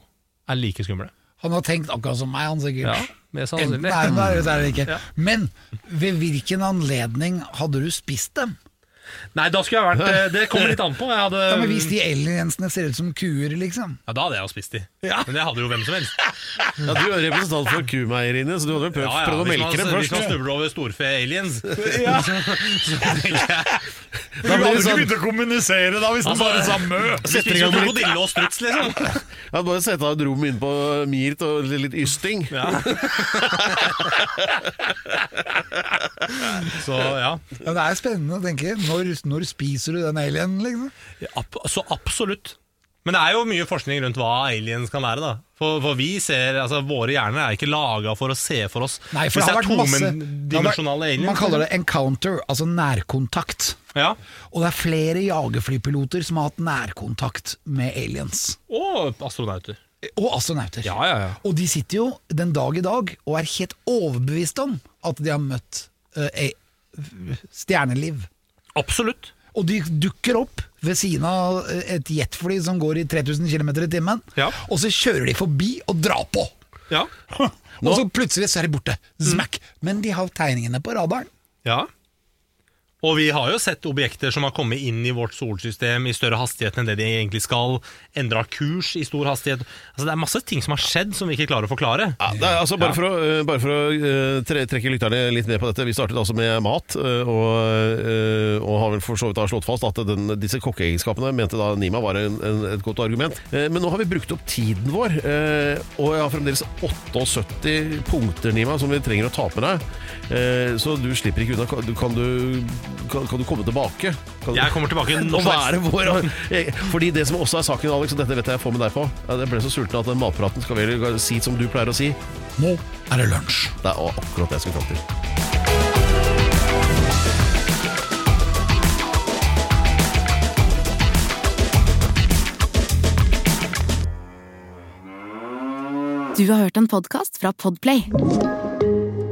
er like skumle. Han har tenkt akkurat som meg, han sikkert. Ja, Enten sannsynlig. nei, det er det ikke. Ja. Men ved hvilken anledning hadde du spist dem? Nei, da skulle jeg vært eh, Det kommer litt an på. Jeg hadde, Ja, men Hvis de aliensene ser ut som kuer, liksom. ja, da hadde jeg jo spist de. Men det hadde jo hvem som helst. Ja, du er representant for kumeieriene, så du hadde vel prøvd, Ja, ja, prøvd å melke dem først. hvis man snubler over storfe-aliens, så, så jeg Da blir det sånn, å kommunisere da hvis Altså, sa mø! Setter i gang med litt- krokodille og struts, liksom. Jeg hadde bare sette av et rom inne på Mirt og litt ysting. Ja. Så ja. Ja, det er spennende å tenke. Når, når spiser du den alienen, liksom? Ja, Ab så absolutt. Men det er jo mye forskning rundt hva aliens kan være. da For, for vi ser, altså Våre hjerner er ikke laga for å se for oss Nei, for det har vært masse vært- aliens. Man kaller det encounter, altså nærkontakt. Ja. Og det er flere jagerflypiloter som har hatt nærkontakt med aliens. Og astronauter. Og astronauter. Ja, ja, ja. Og de sitter jo den dag i dag og er helt overbevist om at de har møtt e- stjerneliv. Absolutt. Og de dukker opp ved siden av et jetfly som går i 3000 km i timen. Ja. Og så kjører de forbi og drar på. Ja. Og så plutselig så er de borte. Smack. Men de har tegningene på radaren. ja. Og vi har jo sett objekter som har kommet inn i vårt solsystem i større hastighet enn det de egentlig skal. Endra kurs i stor hastighet. Altså Det er masse ting som har skjedd som vi ikke klarer å forklare. Ja, er, altså, bare for å, eh, bare for å eh, tre, trekke lytterne litt ned på dette. Vi startet altså med mat, eh, og, og har vel for så vidt slått fast at den, disse kokkeegenskapene mente da Nima var en, en, et godt argument. Men nå har vi brukt opp tiden vår, og jeg har fremdeles 78 punkter, Nima, som vi trenger å ta med deg. Eh, Så du slipper ikke unna. Kan du, kan kan, du komme tilbake? Kan Jeg kommer tilbake eh, Fordi det som også er saken, Alex, og dette vet jeg jeg får med deg på Jeg ble så sulten at den matpraten skal vel si som du pleier å si. Nå er det lunsj. Det er akkurat det jeg skulle fram til. Du har hørt en podcast fra Podplay.